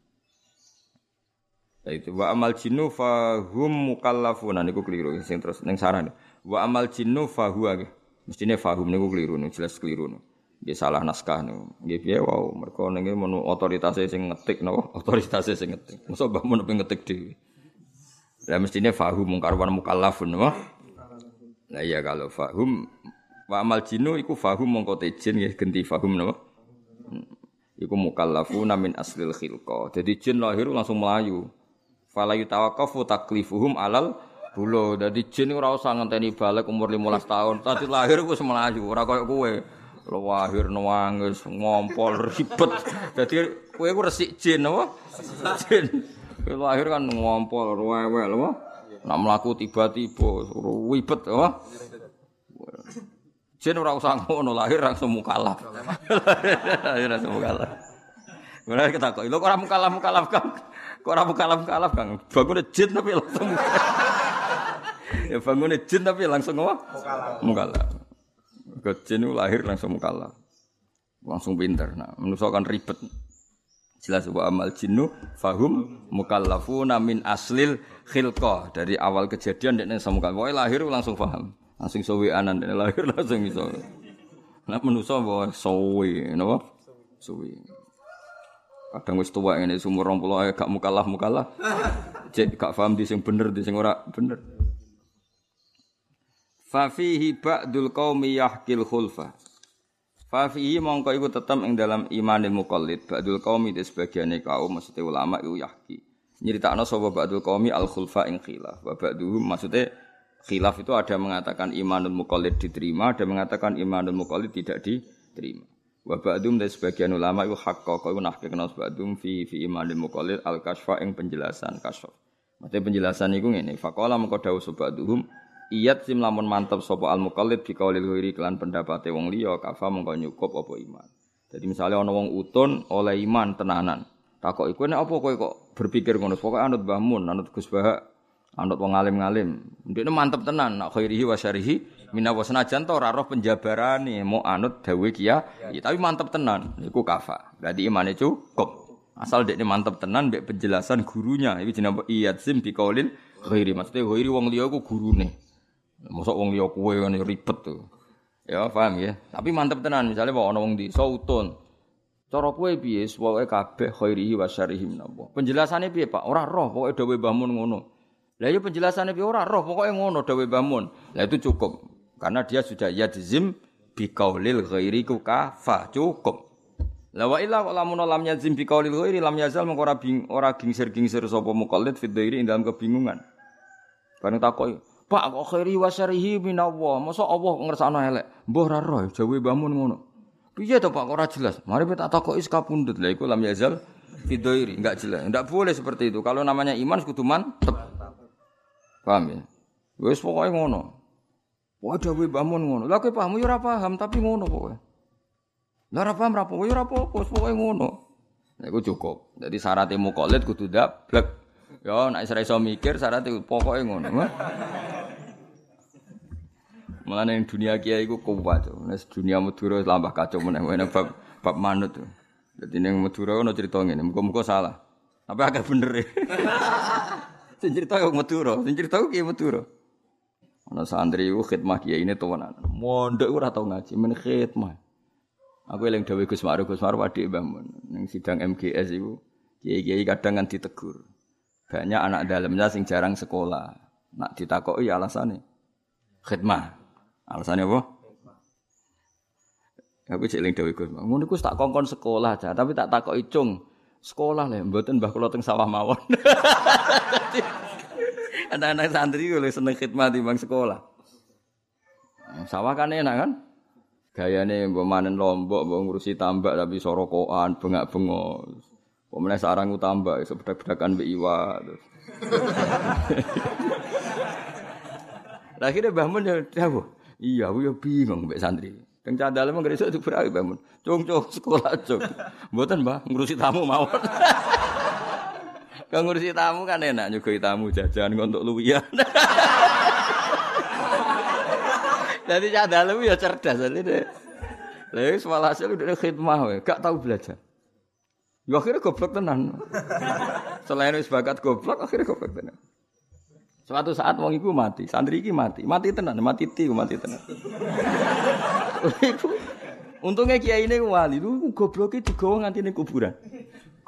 Itu wa amal jinnu fahum mukallafun niku keliru sing terus ning saran. Wa amal jinnu fahuwa mestine fahum niku keliru nih jelas keliru nih. Nggih salah naskah niku. Nggih piye wow mergo ning menu otoritas sing ngetik napa otoritas sing ngetik. Mosok mbah mun ngetik dhewe. Lah mestine fahum mungkar wa mukallafun napa? Nah iya kalau fahum wa amal jinu iku fahum mongko tejin nggih genti fahum napa? Hmm. Iku mukallafuna min aslil khilqa. Jadi jin lahir langsung melayu. Fala yutawaqqafu taklifuhum alal bulo. Dadi jin ora usah ngenteni balik umur 15 tahun. Tadi lahir wis melayu, ora koyo kowe. Lahir nangis, ngompol ribet. Dadi kowe ku resik jin apa? Jin. Lahir kan ngompol, rewel apa? Nak melaku tiba-tiba, ribet, apa? Jin ora usah ngono, lahir langsung mukalaf. lahir langsung mukalaf. Mulai kita kok, lo ora mukalaf mukalaf kang, kok ora mukalaf mukalaf kang. Bangun jin tapi langsung ya bangun jin tapi langsung apa? Mukalaf. Mukalaf. Ke jin lahir langsung mukalaf. Langsung pinter. Nah, manusia kan ribet. Jelas wa amal jinnu fahum mukallafuna min aslil khilqah. Dari awal kejadian dia sama Pokoknya lahir langsung paham. Langsung sowi anan dia lahir langsung iso. Nah manusa bahwa sowi, napa? Sowi. Kadang wis tuwa ngene umur 20 ae gak mukallaf mukallaf. Cek gak paham di sing bener di sing ora bener. Fa fihi ba'dul qaumi yahkil khulfa. Fafihi mongko iku tetep ing dalam imanil muqallid ba'dul qaumi de sebagiane kaum maksudnya ulama iku yahki. Nyeritakno sapa ba'dul qaumi al khulfa ing khilaf. Wa ba'duhum maksudnya khilaf itu ada mengatakan imanul muqallid diterima, ada mengatakan imanul muqallid tidak diterima. Wa ba'dum de sebagian ulama iku hakka kok iku nahke kena ba'dum fi fi imanil muqallid al kasfa ing penjelasan kasf. Maksudnya penjelasan iku ngene, faqala mengko dawuh ba'duhum Iyat sim lamun mantep sapa al mukallid bi kaulil ghairi kelan pendapate wong liya kafa mengko nyukup apa iman. Jadi misalnya ana wong utun oleh iman tenanan. Takok iku nek apa kok berpikir ngono? Pokoke anut Mbah Mun, anut Gus anut wong alim-alim. Ndekne mantep tenan nak khairihi wa syarihi minawa senajan to ora roh penjabarane mau anut dawe kia, ya, tapi mantep tenan iku kafa. Berarti imane cukup. Asal dekne mantep tenan mbek penjelasan gurunya. Iki jenenge bi kaulil ghairi. Maksudnya ghairi wong liya ku gurune. Mosok wong liya kowe kan ribet tuh. Ya, paham ya. Tapi mantep tenan misalnya bawa wong di sautun. Cara kowe piye pokoke kabeh khairihi wa syarihi minallah. Penjelasane piye, Pak? Ora roh pokoke dawuh bangun ngono. Lah ya penjelasannya piye ora roh pokoke ngono dawuh bangun. Lah itu cukup. Karena dia sudah yadzim bi qaulil ghairi kafa cukup. La wa illa lamun lam bi qaulil ghairi lam yazal mengko ora bing ora gingsir-gingsir sapa muqallid fi ing dalam kebingungan. Bareng takoki, Pak kok khairi wa syarihi minallah. Masa Allah ngersakno elek. Mbah ra roh jawe bangun ngono. Piye to Pak kok ora jelas? Mari kita takoki sekapundut. Lah iku lam yazal fidoiri, enggak jelas. Enggak boleh seperti itu. Kalau namanya iman kudu mantep. Paham ya? Wis pokoke ngono. Wah jawe bangun ngono. Lah kowe paham yo ora paham tapi ngono pokoke. Lah ora paham ra pokoke yo ora apa-apa, pokoke ngono. Nah, iku cukup. Jadi syaratnya mukolit kudu dablek. Ya nek iso mikir syaratnya pokoke ngono. Mulane dunia kiai iku kuat. Nek dunia Madura lambah kacau meneh bab bab manut. Dadi ning Madura ono crita ngene, muga-muga salah. Tapi agak bener e. sing cerita yo Madura, sing cerita kiai Madura. Ana santri iku khidmah kiai ini tuwanan. Mondok ora tau ngaji, men khidmah. Aku eling dawuh Gus Ma'ruf, Gus Ma'ruf adik Mbah Mun. Ning sidang MGS iku kiai-kiai kadang kan ditegur. Banyak anak dalamnya sing jarang sekolah. Nak ditakoki alasannya khidmah. Alasannya apa? Aku cek ling dewe Gus. Ngono iku tak kongkon sekolah aja, tapi tak takok icung. Sekolah lah, mboten Mbah kula teng sawah mawon. Anak-anak santri ku seneng khidmat di bang sekolah. Sawah kan enak kan? Gayane mbok manen lombok, mbok ngurusi tambak tapi sorokoan, bengak-bengok. Pemenang sarang tambak, sebedak-bedakan mbek iwa. Lah akhirnya Mbah Mun ya Iya, aku ya bingung mbek santri. Teng candale mung gresik diberawi Mbah Mun. Cung cung sekolah cung. Mboten Mbah, ngurusi tamu mawon. Kang ngurusi tamu kan enak nyugoi tamu jajan untuk luwian. Jadi candale ya cerdas deh. Lah wis walhasil udah khidmah wae, gak tahu belajar. Ya akhirnya goblok tenan. Selain wis bakat goblok, akhirnya goblok tenan. Suatu saat wong iku mati, santri iki mati, mati tenan, mati ti, mati tenan. Untungnya kiai ini wali, lu gobloknya digawa nganti ning kuburan.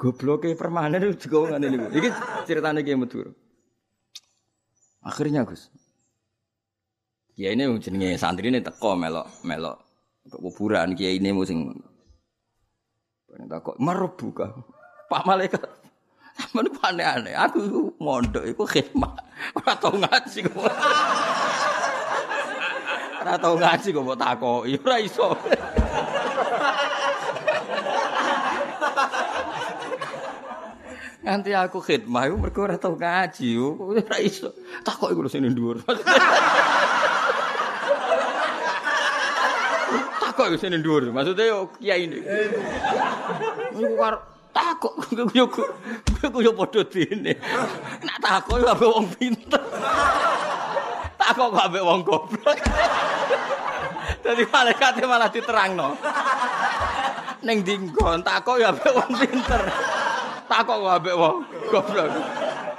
Gobloknya permanen itu digawa nganti ning kuburan. Iki ceritanya kiai Madura. Akhirnya Gus, kiai ini jenenge santri ini teko melok melok ke kuburan kiai ini musim. Takut merebuka. Pak malaikat aneh-aneh. Aku mondok iku khidmat. Ora tau ngaji kok. Ora tau ngaji kok mbok takoki, ora iso. Nganti aku khidmat iku mergo ora tau ngaji, ora iso. Takoki lho sini dhuwur. Takoki sini dhuwur. Maksudnya yo kiai ini. Iku karo takok yo ku yo padha dene? Nak takok yo ambek wong pinter. Takok kok ambek wong goblok. Dadi malaikat malah diterangno. Ning dinggon takok yo ambek wong pinter. Takok kok ambek wong goblok.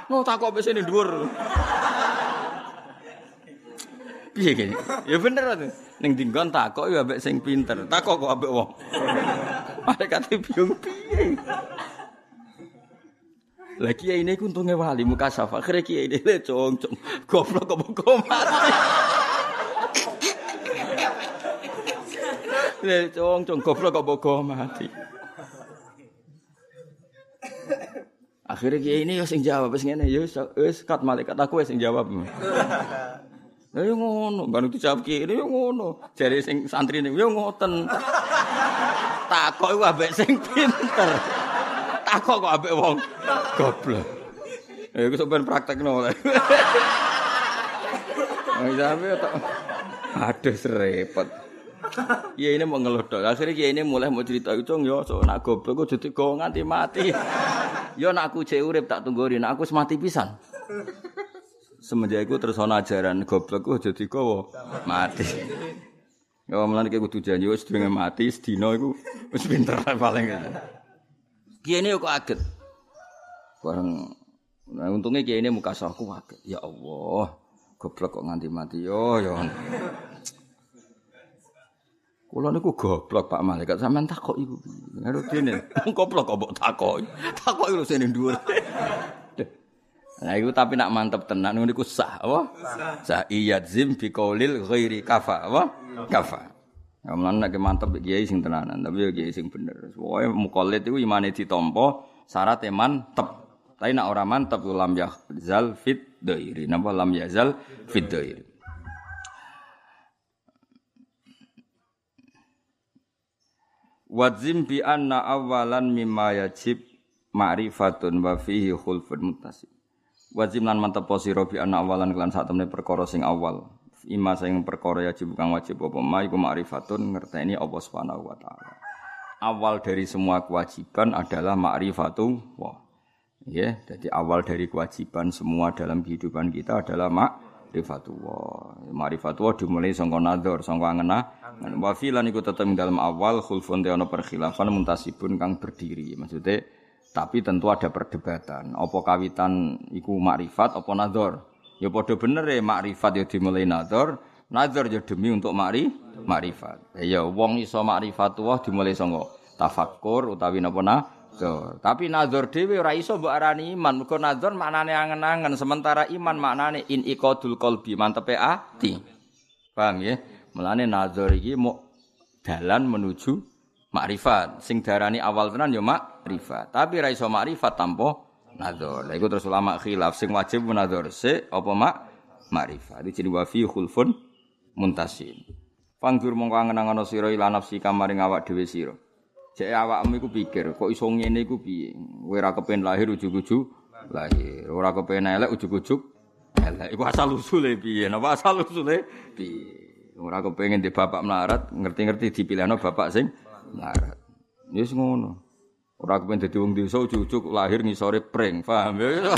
Mau takok wis ning dhuwur piye kene ya bener to ning dinggon takok yo ambek sing pinter takok kok ambek wong malaikat bingung piye Lah kiai ini untungnya wali muka safa. Akhirnya kiai ini le cong cong goblok kok mati. Le cong cong goblok kok mati. Akhirnya kiai ini sing jawab wis ngene ya wis kat malaikat aku sing jawab. Yo ngono, baru kiai ini yo ngono. Jare sing santri ini yo ngoten. Takok iku ambek sing pinter. Takok kok ambek wong goblok. Ya iku sampean praktekno. Oh, sampe tok. Aduh repot. Ya ini mau ngeluh dok. Akhirnya ya ini mulai mau cerita itu, yo so nak goblok gue jadi gue nganti mati. Yo nak aku urip tak tungguin, aku semati pisan. Semenjak itu terus ana ajaran goblok gue jadi gue mati. Ya malah kayak gue janji wes dengan mati sedino itu wes pinter paling. Ini kok kaget. Bareng nah, untungnya kiai ini muka sahku kaget. Ya Allah, goblok kok nganti mati yo yo. Kulo niku goblok Pak Malaikat sampean takok iku. Ngaru dene. Goblok kok mbok takok. Takok iku sing dhuwur. Nah iku tapi nak mantep tenan niku sah apa? Sah iyadzim bi qaulil ghairi kafa apa? Kafa. Ya mlan nek mantep kiai sing tenanan, tapi ya kiai sing bener. Pokoke mukallid iku imane ditampa, syarat mantep. Tapi nak orang mantap lam yazal fit dairi. Napa lam yazal fit dairi. Wadzim bi anna awalan mimma yajib ma'rifatun wa fihi khulfun mutasib. Wadzim lan mantap posiro bi anna awalan kelan sak temne perkara sing awal. Ima sing perkara yajib kang wajib apa ma iku ma'rifatun ngerteni Allah Subhanahu wa taala. Awal dari semua kewajiban adalah ma'rifatu wa. Ya, jadi awal dari kewajiban semua dalam kehidupan kita adalah ma'rifatullah. Ma'rifatullah dimulai sangka nadzar, sangka ngena. Wa filan iku tetep dalam awal khulfun te ana perkhilafan muntasibun kang berdiri. Maksudnya tapi tentu ada perdebatan. Apa kawitan iku makrifat apa nadzar? Ya padha bener ya makrifat ya dimulai nadzar, nadzar ya demi untuk makri makrifat. Ya wong iso makrifatuh dimulai sangka tafakkur utawi napa Tuh. Tapi nazar dhewe ora iso mbok arani iman. Mergo nazar maknane angen-angen, sementara iman maknane in iqadul qalbi, mantepe ati. Paham ya? Mulane nazar iki mau dalan menuju makrifat. Sing darani awal tenan ya makrifat. Tapi ora iso makrifat tanpa Nador. Lah iku terus ulama khilaf sing wajib nador se apa mak makrifat. Iki jenenge wa fi khulfun muntasin. Panggur mongko angen-angen sira ila nafsi kamaring awak dhewe sira. Jek awakmu iku pikir, kok iso ngene iku piye? Kowe ora kepen lahir ujug-ujug lahir. Ora kepen elek ujug-ujug elek. Iku asal usule piye? Napa asal usule piye? Ora kepengin di bapak melarat, ngerti-ngerti dipilihno bapak sing melarat. Wis ngono. Ora kepen dadi wong desa ujug-ujug lahir ngisore pring, paham ya?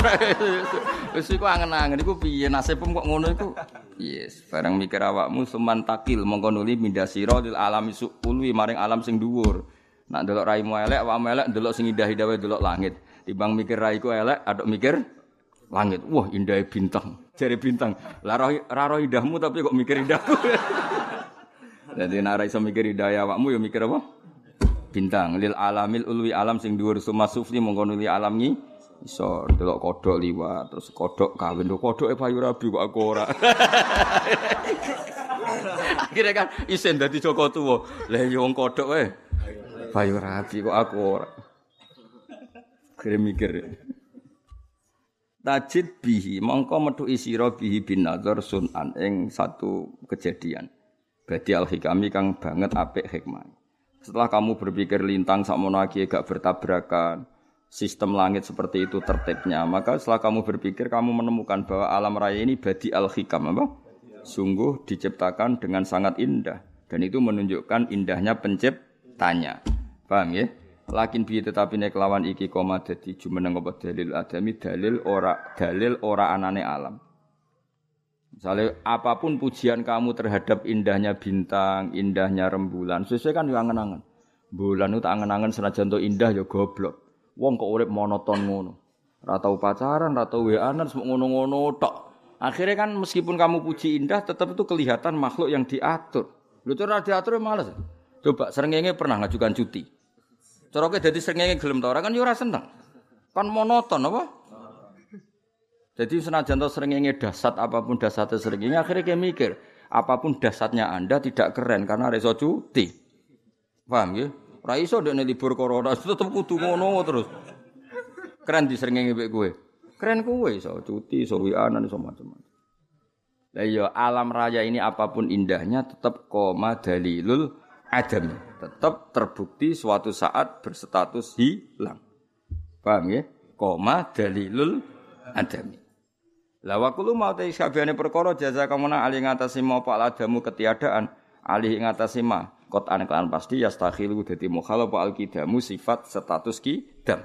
Wis iku angen-angen iku piye nasibmu kok ngono iku? Yes, barang mikir awakmu seman takil mongko nuli mindasira lil alami suulwi maring alam sing dhuwur. Nak delok raimu elek, awakmu elek delok sing indah-indah wae delok langit. Timbang mikir raiku elek, aduk mikir langit. Wah, indahnya bintang. Jari bintang. Lah roh indahmu tapi kok mikir indahku. Jadi nak iso mikir indah awakmu ya mikir apa? Bintang. Lil alamil ulwi alam sing dhuwur suma sufli mongko nuli alam ngi iso delok kodok liwat terus kodok kawin lho kodoke payu rabi kok aku ora. Akhirnya kan isen dadi Joko tuwa. Lah ya wong kodok wae. Payu rabi kok aku ora. Akhirnya mikir. Tajid bihi mongko metu isira bihi bin nazar sunan ing satu kejadian. Badi al hikami kang banget apik hikmah. Setelah kamu berpikir lintang sakmono gak bertabrakan, sistem langit seperti itu tertibnya, maka setelah kamu berpikir kamu menemukan bahwa alam raya ini badi al hikam apa? Sungguh diciptakan dengan sangat indah dan itu menunjukkan indahnya penciptanya. Paham ya? Lakin bi tetapi nek lawan iki koma dadi jumeneng apa dalil adami dalil ora dalil ora anane alam. Misalnya apa pun pujian kamu terhadap indahnya bintang, indahnya rembulan, sesuai kan yang angen-angen. Bulan itu angen-angen senajan indah ya goblok. Wong kok urip monoton ngono. Ora tau pacaran, ora tau weanan, semua ngono-ngono tok. Akhirnya kan meskipun kamu puji indah, tetap itu kelihatan makhluk yang diatur. Lu tuh diatur ya males. Coba serengenge pernah ngajukan cuti. Cara kowe dadi srengenge gelem ta ora kan yo ora seneng. Kan monoton apa? Jadi senajan to srengenge dasat apa pun dasate srengenge akhirnya kayak mikir, apa pun dasatnya Anda tidak keren karena reso cuti. Paham ya? Ora iso ndekne libur corona tetep kudu ngono terus. Keren di srengenge mbek kowe. Keren kowe iso cuti, iso wianan iso macam-macam. Iya alam raya ini apa pun indahnya tetap koma dalilul adam. Tetap terbukti suatu saat berstatus hilang. Paham ya? Koma dalilul adami. Lah wakulu mau te sakabehane perkara jaza kamuna ali ngatasi mau pak ladamu ketiadaan ali ngatasi ma kot anekan pasti yastakhilu dadi mukhalaf al kidamu sifat status kidam.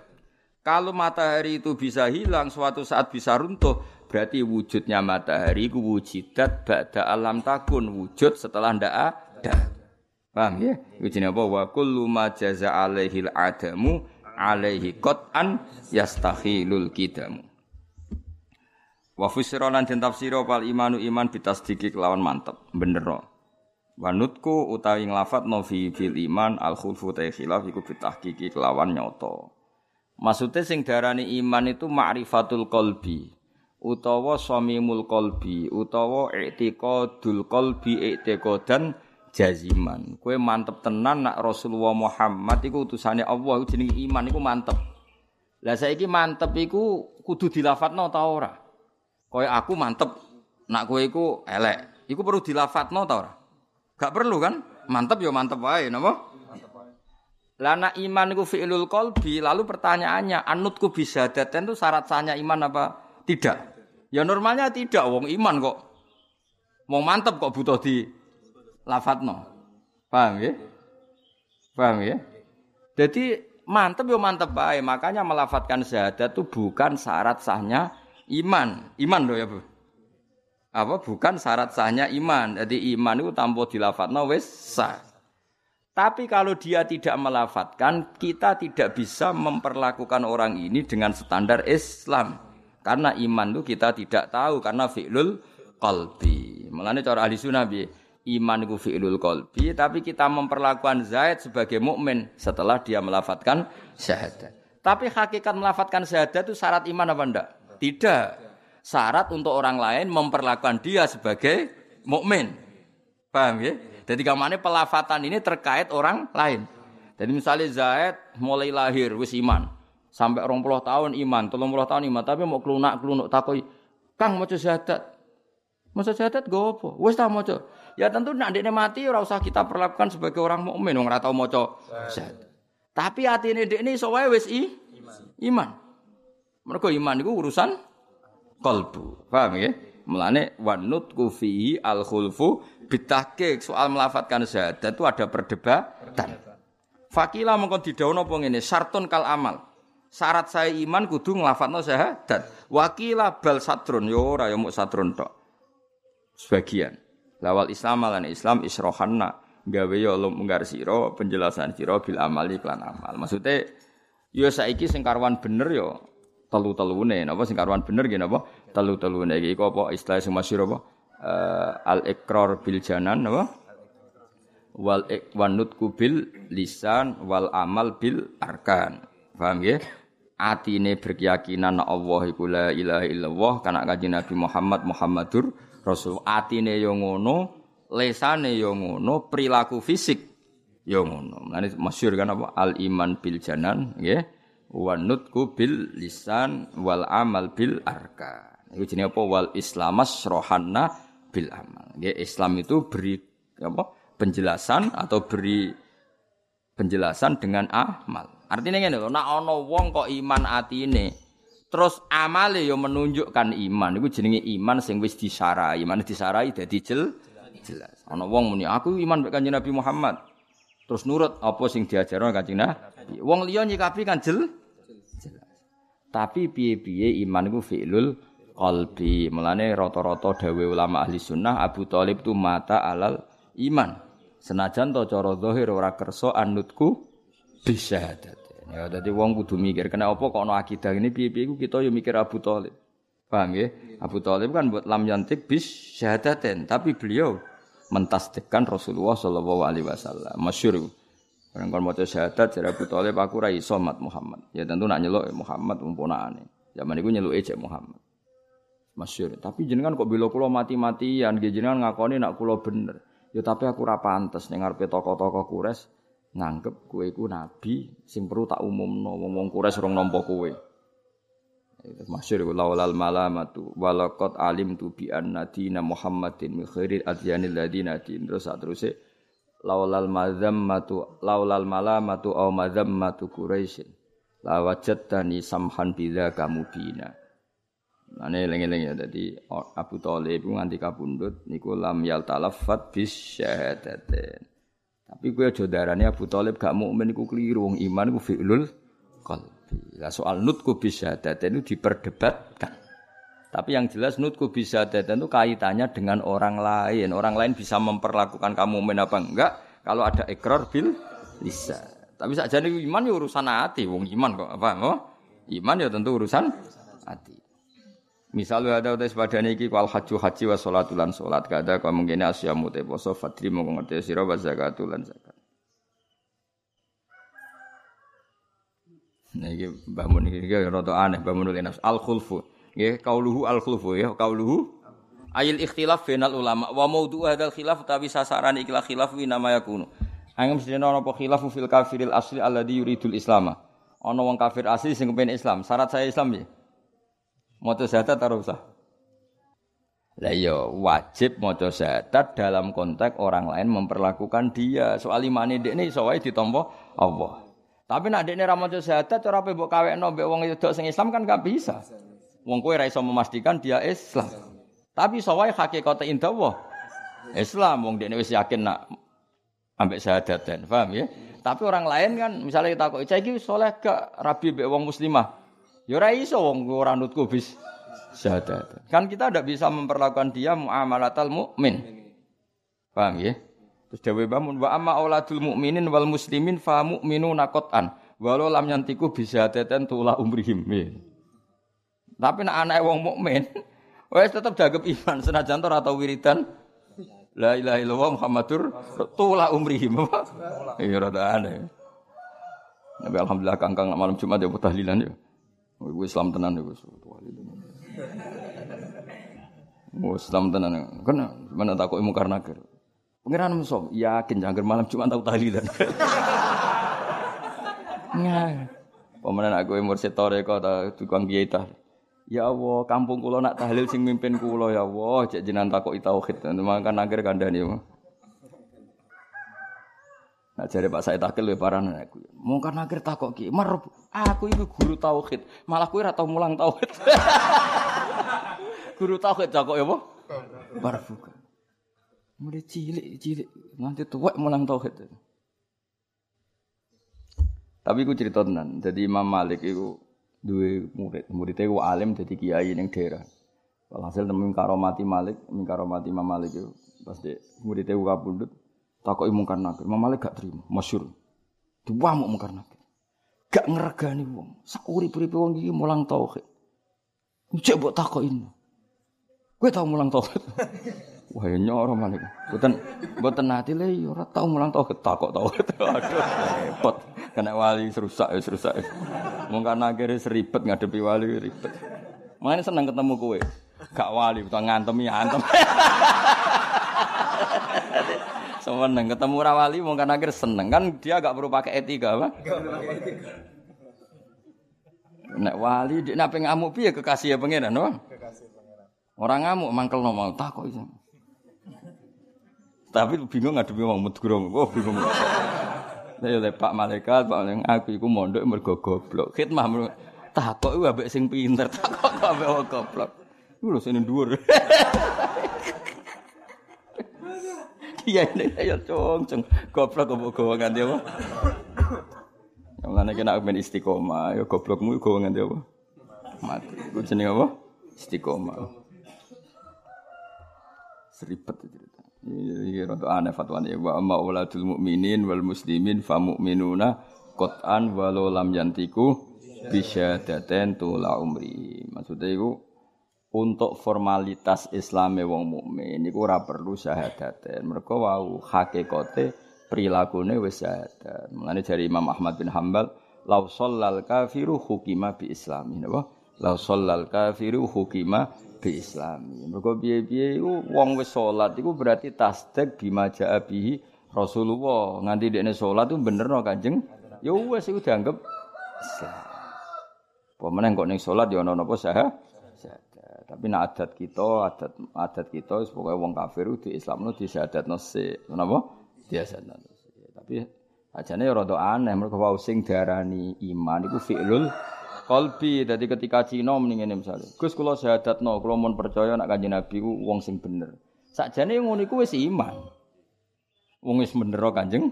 Kalau matahari itu bisa hilang suatu saat bisa runtuh berarti wujudnya matahari ku wujidat ba'da alam takun wujud setelah ndak ada. Paham ya? Jenenge apa? Wa kullu ma jaza alaihi adamu alaihi qat'an yastakhilul kidamu. Wa fusira lan den tafsira pal imanu iman bitasdiki kelawan mantep, bener. Wanutku utawi nglafat no fi fil iman al khulfu ta khilaf iku bitahqiqi kelawan nyoto. Maksudnya sing darani iman itu ma'rifatul qalbi utawa samimul qalbi utawa i'tiqadul qalbi i'tiqadan jaziman. Kue mantep tenan nak Rasulullah Muhammad iku utusane Allah jenenge iman iku mantep. Lah saiki mantep iku kudu dilafatno ta ora? Kaya aku mantep nak kowe iku elek. Iku perlu dilafatno ta ora? Gak perlu kan? Mantep ya mantep wae napa? Lah nak iman iku fi'lul qalbi, lalu pertanyaannya anutku bisa daten itu syarat sahnya iman apa tidak? Ya normalnya tidak, wong iman kok. Wong mantep kok butuh di lafadzno. Paham ya? Paham ya? Jadi mantep yo mantep bae, makanya melafatkan syahadat itu bukan syarat sahnya iman. Iman loh ya, Bu. Apa bukan syarat sahnya iman. Jadi iman itu tanpa dilafatno wis sah. Tapi kalau dia tidak melafatkan, kita tidak bisa memperlakukan orang ini dengan standar Islam. Karena iman itu kita tidak tahu karena fi'lul qalbi. Mulane cara ahli sunnah iman itu fi'lul qalbi tapi kita memperlakukan Zaid sebagai mukmin setelah dia melafatkan syahadat. Tapi hakikat melafatkan syahadat itu syarat iman apa enggak? Tidak. Syarat untuk orang lain memperlakukan dia sebagai mukmin. Paham ya? Jadi kamane pelafatan ini terkait orang lain. Jadi misalnya Zaid mulai lahir wis iman. Sampai 20 tahun iman, 30 tahun iman, tapi mau kelunak-kelunuk takoi, "Kang maca syahadat." Maca syahadat go apa? Wis ta maca. Ya tentu nak dekne mati ora usah kita perlakukan sebagai orang mukmin wong ora tau maca syahadat. Tapi atine dekne iso wae wis i iman. Mergo iman iku urusan kalbu. Paham ya? Mulane wanut kufihi al khulfu bitahqiq soal melafatkan syahadat itu ada perdebatan. Fakila mengkon didhawuh napa ngene, syartun kal amal syarat saya iman kudu nglafatno syahadat. Wakila bal satrun yo ora yo muk satrun tok. Sebagian. Lawal Islam lan Islam isrohanna gawe yo munggar sira penjelasan sira bil amali klan amal. Maksudnya yo saiki sing bener yo telu-telune. Napa sing karwan bener nggih napa? Telu-telune. Iki apa istilah sing masyhur apa? Uh, al ikrar bil janan napa? Wal ikwanut kubil lisan wal amal bil arkan. Paham nggih? Atine berkeyakinan Allah iku la ilaha illallah kana kanjeng Nabi Muhammad Muhammadur Rasul. Atine yo ngono lesane yo ngono perilaku fisik yo ngono. Mane masyhur kan apa? Al iman bil janan nggih wa nutku bil lisan wal amal bil arka iku jenenge apa wal islamas rohanna bil amal nggih Islam itu beri apa penjelasan atau beri penjelasan dengan amal Artinya ngene lho, nek ana wong kok iman atine, terus amale yo menunjukkan iman, iku jenenge iman sing wis disarai, iman disarai dadi jel jelas. Ana wong muni aku iman mek Kanjeng Nabi Muhammad. Terus nurut apa sing diajarno Kanjeng Nabi. Wong liya nyikapi kan jel. Tapi piye-piye iman iku fi'lul qalbi. Mulane rata-rata dawe ulama ahli sunnah Abu Thalib tu mata alal iman. Senajan to cara zahir ora kersa anutku bisyahadat. Ya dadi wong kudu mikir kena apa kok ana akidah ini piye-piye iku kita yo mikir Abu Thalib. Paham ya? Abu Thalib kan buat lam yantik bis tapi beliau mentasdikkan Rasulullah sallallahu alaihi wasallam. Masyhur. Orang kon maca syahadat jare Abu Thalib aku ra iso mat Muhammad. Ya tentu nak nyeluk Muhammad umpunane. Zaman iku nyeluk ejek Muhammad. Masyhur. Tapi jenengan kok bila kula mati-matian, jenengan ngakoni nak kula bener. Ya tapi aku ora pantes ning ngarepe tokoh-tokoh Quraisy nganggep kowe iku nabi sing perlu tak umumno wong-wong Quraisy rong nampa kowe. Itu masyhur laulal malamatu walaqad alim tu bi anna dina Muhammadin min adyanil ladina din terus sateruse laulal mazammatu laulal malamatu au mazammatu quraisy la wajadtani samhan bila kamu bina. Nah, ini lengi-lengi ya. Jadi Abu Thalib nganti kabundut niku lam yal talaffat bis syahadatin. Tapi gue aja darane Abu Thalib gak mukmin iku keliru wong iman iku fi'lul qalbi. Soal nutku bisa itu diperdebatkan. Tapi yang jelas nutku bisa itu kaitannya dengan orang lain. Orang lain bisa memperlakukan kamu mukmin apa enggak kalau ada ikrar bil bisa. Tapi saja iman ya urusan hati, wong iman kok apa? Oh, iman ya tentu urusan hati. Misalnya ada utai sepadane iki wal haji haji wa sholatul lan sholat kada kau mungkin asyamu te poso fadri mau ngerti sira wa zakatul zakat. Nah iki bangun iki rada aneh bangun nafs al khulfu. Nggih kauluhu al khulfu ya kauluhu ayil ikhtilaf bainal ulama wa maudhu hadzal khilaf tapi sasaran ikhla khilaf wi nama yakunu. Angem sedene ana apa khilafu fil kafiril asli alladhi yuridul islama. Ana wong kafir asli sing kepen Islam. Syarat saya Islam ya. Maca syahadat ora usah. Lah iya wajib maca syahadat dalam konteks orang lain memperlakukan dia. Soal imane dekne iso wae ditampa Allah. Tapi nek dekne ra maca syahadat cara pe mbok kawekno mbek wong wedok sing Islam kan gak bisa. Wong kowe ra iso memastikan dia Islam. Tapi iso wae hakikate indah Allah. Islam wong dekne wis yakin nak ambek syahadaten, paham ya? Tapi orang lain kan misalnya kita kok iki soleh gak rabi mbek wong muslimah. Ya ora iso wong ora nutku bis syahadat. Kan kita tidak bisa memperlakukan dia muamalatal mukmin. Paham ya? Terus dewe bangun wa amma auladul mukminin wal muslimin fa mu'minuna qatan. Walau lam yantiku bisa teten tula umrihim. Tapi nak anak wong mukmin wes tetap jaga iman senajan ora tau wiridan La ilaha illallah Muhammadur tula umrihim. Iya rada aneh. Nabi alhamdulillah kangkang malam Jumat ya tahlilan ya. Gue Islam tenan gue Oh, Islam tenan. Kan mana takut ilmu karena ker. Pengiran musuh yakin jangan malam cuma tahu tahlilan. Nah, Pemenang aku mursid toreko ta tukang kiai ta. Ya Allah, kampung kula nak tahlil sing mimpin kula ya Allah, cek jenengan takoki tauhid. Mangkan akhir kandhani. Nah jadi Pak Said Akil ya parah aku. Mungkin akhir takok ki, mar aku itu guru tauhid, malah kowe ora tau mulang tauhid. guru tauhid takok ya apa? Barfuka. Mulai cilik cilik nganti tuwek mulang tauhid. Tapi aku cerita tenan. Jadi Imam Malik itu dua murid. Muridnya itu alim jadi kiai ning daerah. Walhasil temen karomati Malik, karomati Imam Malik itu pas de muridnya itu kabundut Takoki mungkar nakir. Imam Malik gak terima, masyhur. mau mungkar nakir. Gak ngeregani wong. Sak urip-uripe wong iki mulang tauhid. Cek mbok takokin. Kowe tau mulang tauhid? Wah, ya nyoro Malik. Mboten mboten nate le ya ora tau mulang tauhid, takok tauhid. Aduh, repot. Kena wali serusak ya serusak. Mungkar nakir seribet ngadepi wali ribet. Makanya seneng ketemu kowe. Gak wali, utawa ngantemi antem. Seneng ketemu rawali mungkin akhir seneng kan dia gak perlu pakai etika apa? Nek wali dia nape ngamuk piye kekasih ya pengiran no? Orang ngamuk mangkel no mau takut iso. Tapi bingung ngadepi wong medgurung. Oh bingung. Saya oleh Pak Malaikat, Pak Malaikat, aku iku mondok mergo goblok. Khidmah takut iku ambek sing pinter, takut ambek wong goblok. Iku lho sing dhuwur. Iya ini ya cung cung goblok kok gowo nganti apa? Yang mana kena ben istiqomah, ya goblokmu gowo nganti apa? Mati. Iku jenenge apa? Istiqomah. Seribet cerita. Iya, rada aneh fatwane wa amma uladul mukminin wal muslimin fa mu'minuna qat'an walau lam yantiku bisyadaten tula umri. Maksudnya iku untuk formalitas Islame wong mukmin niku ora perlu syahadaten. Mergo wau hakikate prilakune wis syahadat. Mulane dari Imam Ahmad bin Hambal, "Lau kafiru hukima bi islami." Napa? "Lau shallal kafiru hukima bi islami." Mergo piye-piye iku wong wis salat iku berarti tasdik bima jaa bihi Rasulullah. Nganti dekne salat itu bener no Kanjeng. Ya wis iku dianggap Islam. Pemenang kok ning salat ya ana napa sah? Tapi nak adat kita, adat adat kita pokoknya wong kafir di Islam itu di syahadat nasi, kenapa? Di syahadat nasi. Tapi ajane rada aneh mereka wau sing darani iman iku fi'lul qalbi. Dadi ketika Cina mendingin misalnya, Gus kula syahadatno, kula mun percaya nak Kanjeng Nabi ku wong sing bener. Sakjane ngono iku wis iman. Wong wis bener Kanjeng.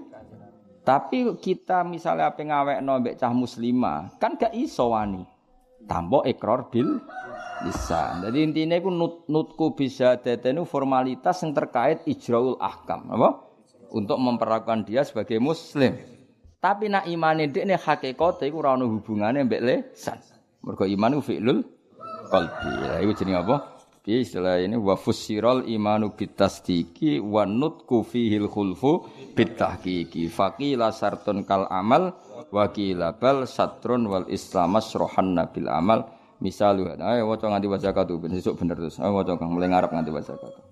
Tapi kita misalnya apa ngawekno mbek cah muslimah, kan gak iso wani. Tambo ekor bil bisa. Jadi intinya itu nut, nutku bisa itu formalitas yang terkait ijraul ahkam, apa? Untuk memperlakukan dia sebagai muslim. Tapi nak imane dia ini hakikat itu rano hubungannya mbek lesan. Mergo iman itu fi'lul qalbi. Ya, itu jenis apa? Piye istilah ini wa fussiral imanu bitasdiki wa nutku fihil khulfu bitahqiqi. Faqila sartun kal amal wa qila bal satrun wal islamas rohan nabil amal Misal, ayo waca nganti waca katu, besok bener terus. Ayo waca kang mulai nganti waca katu.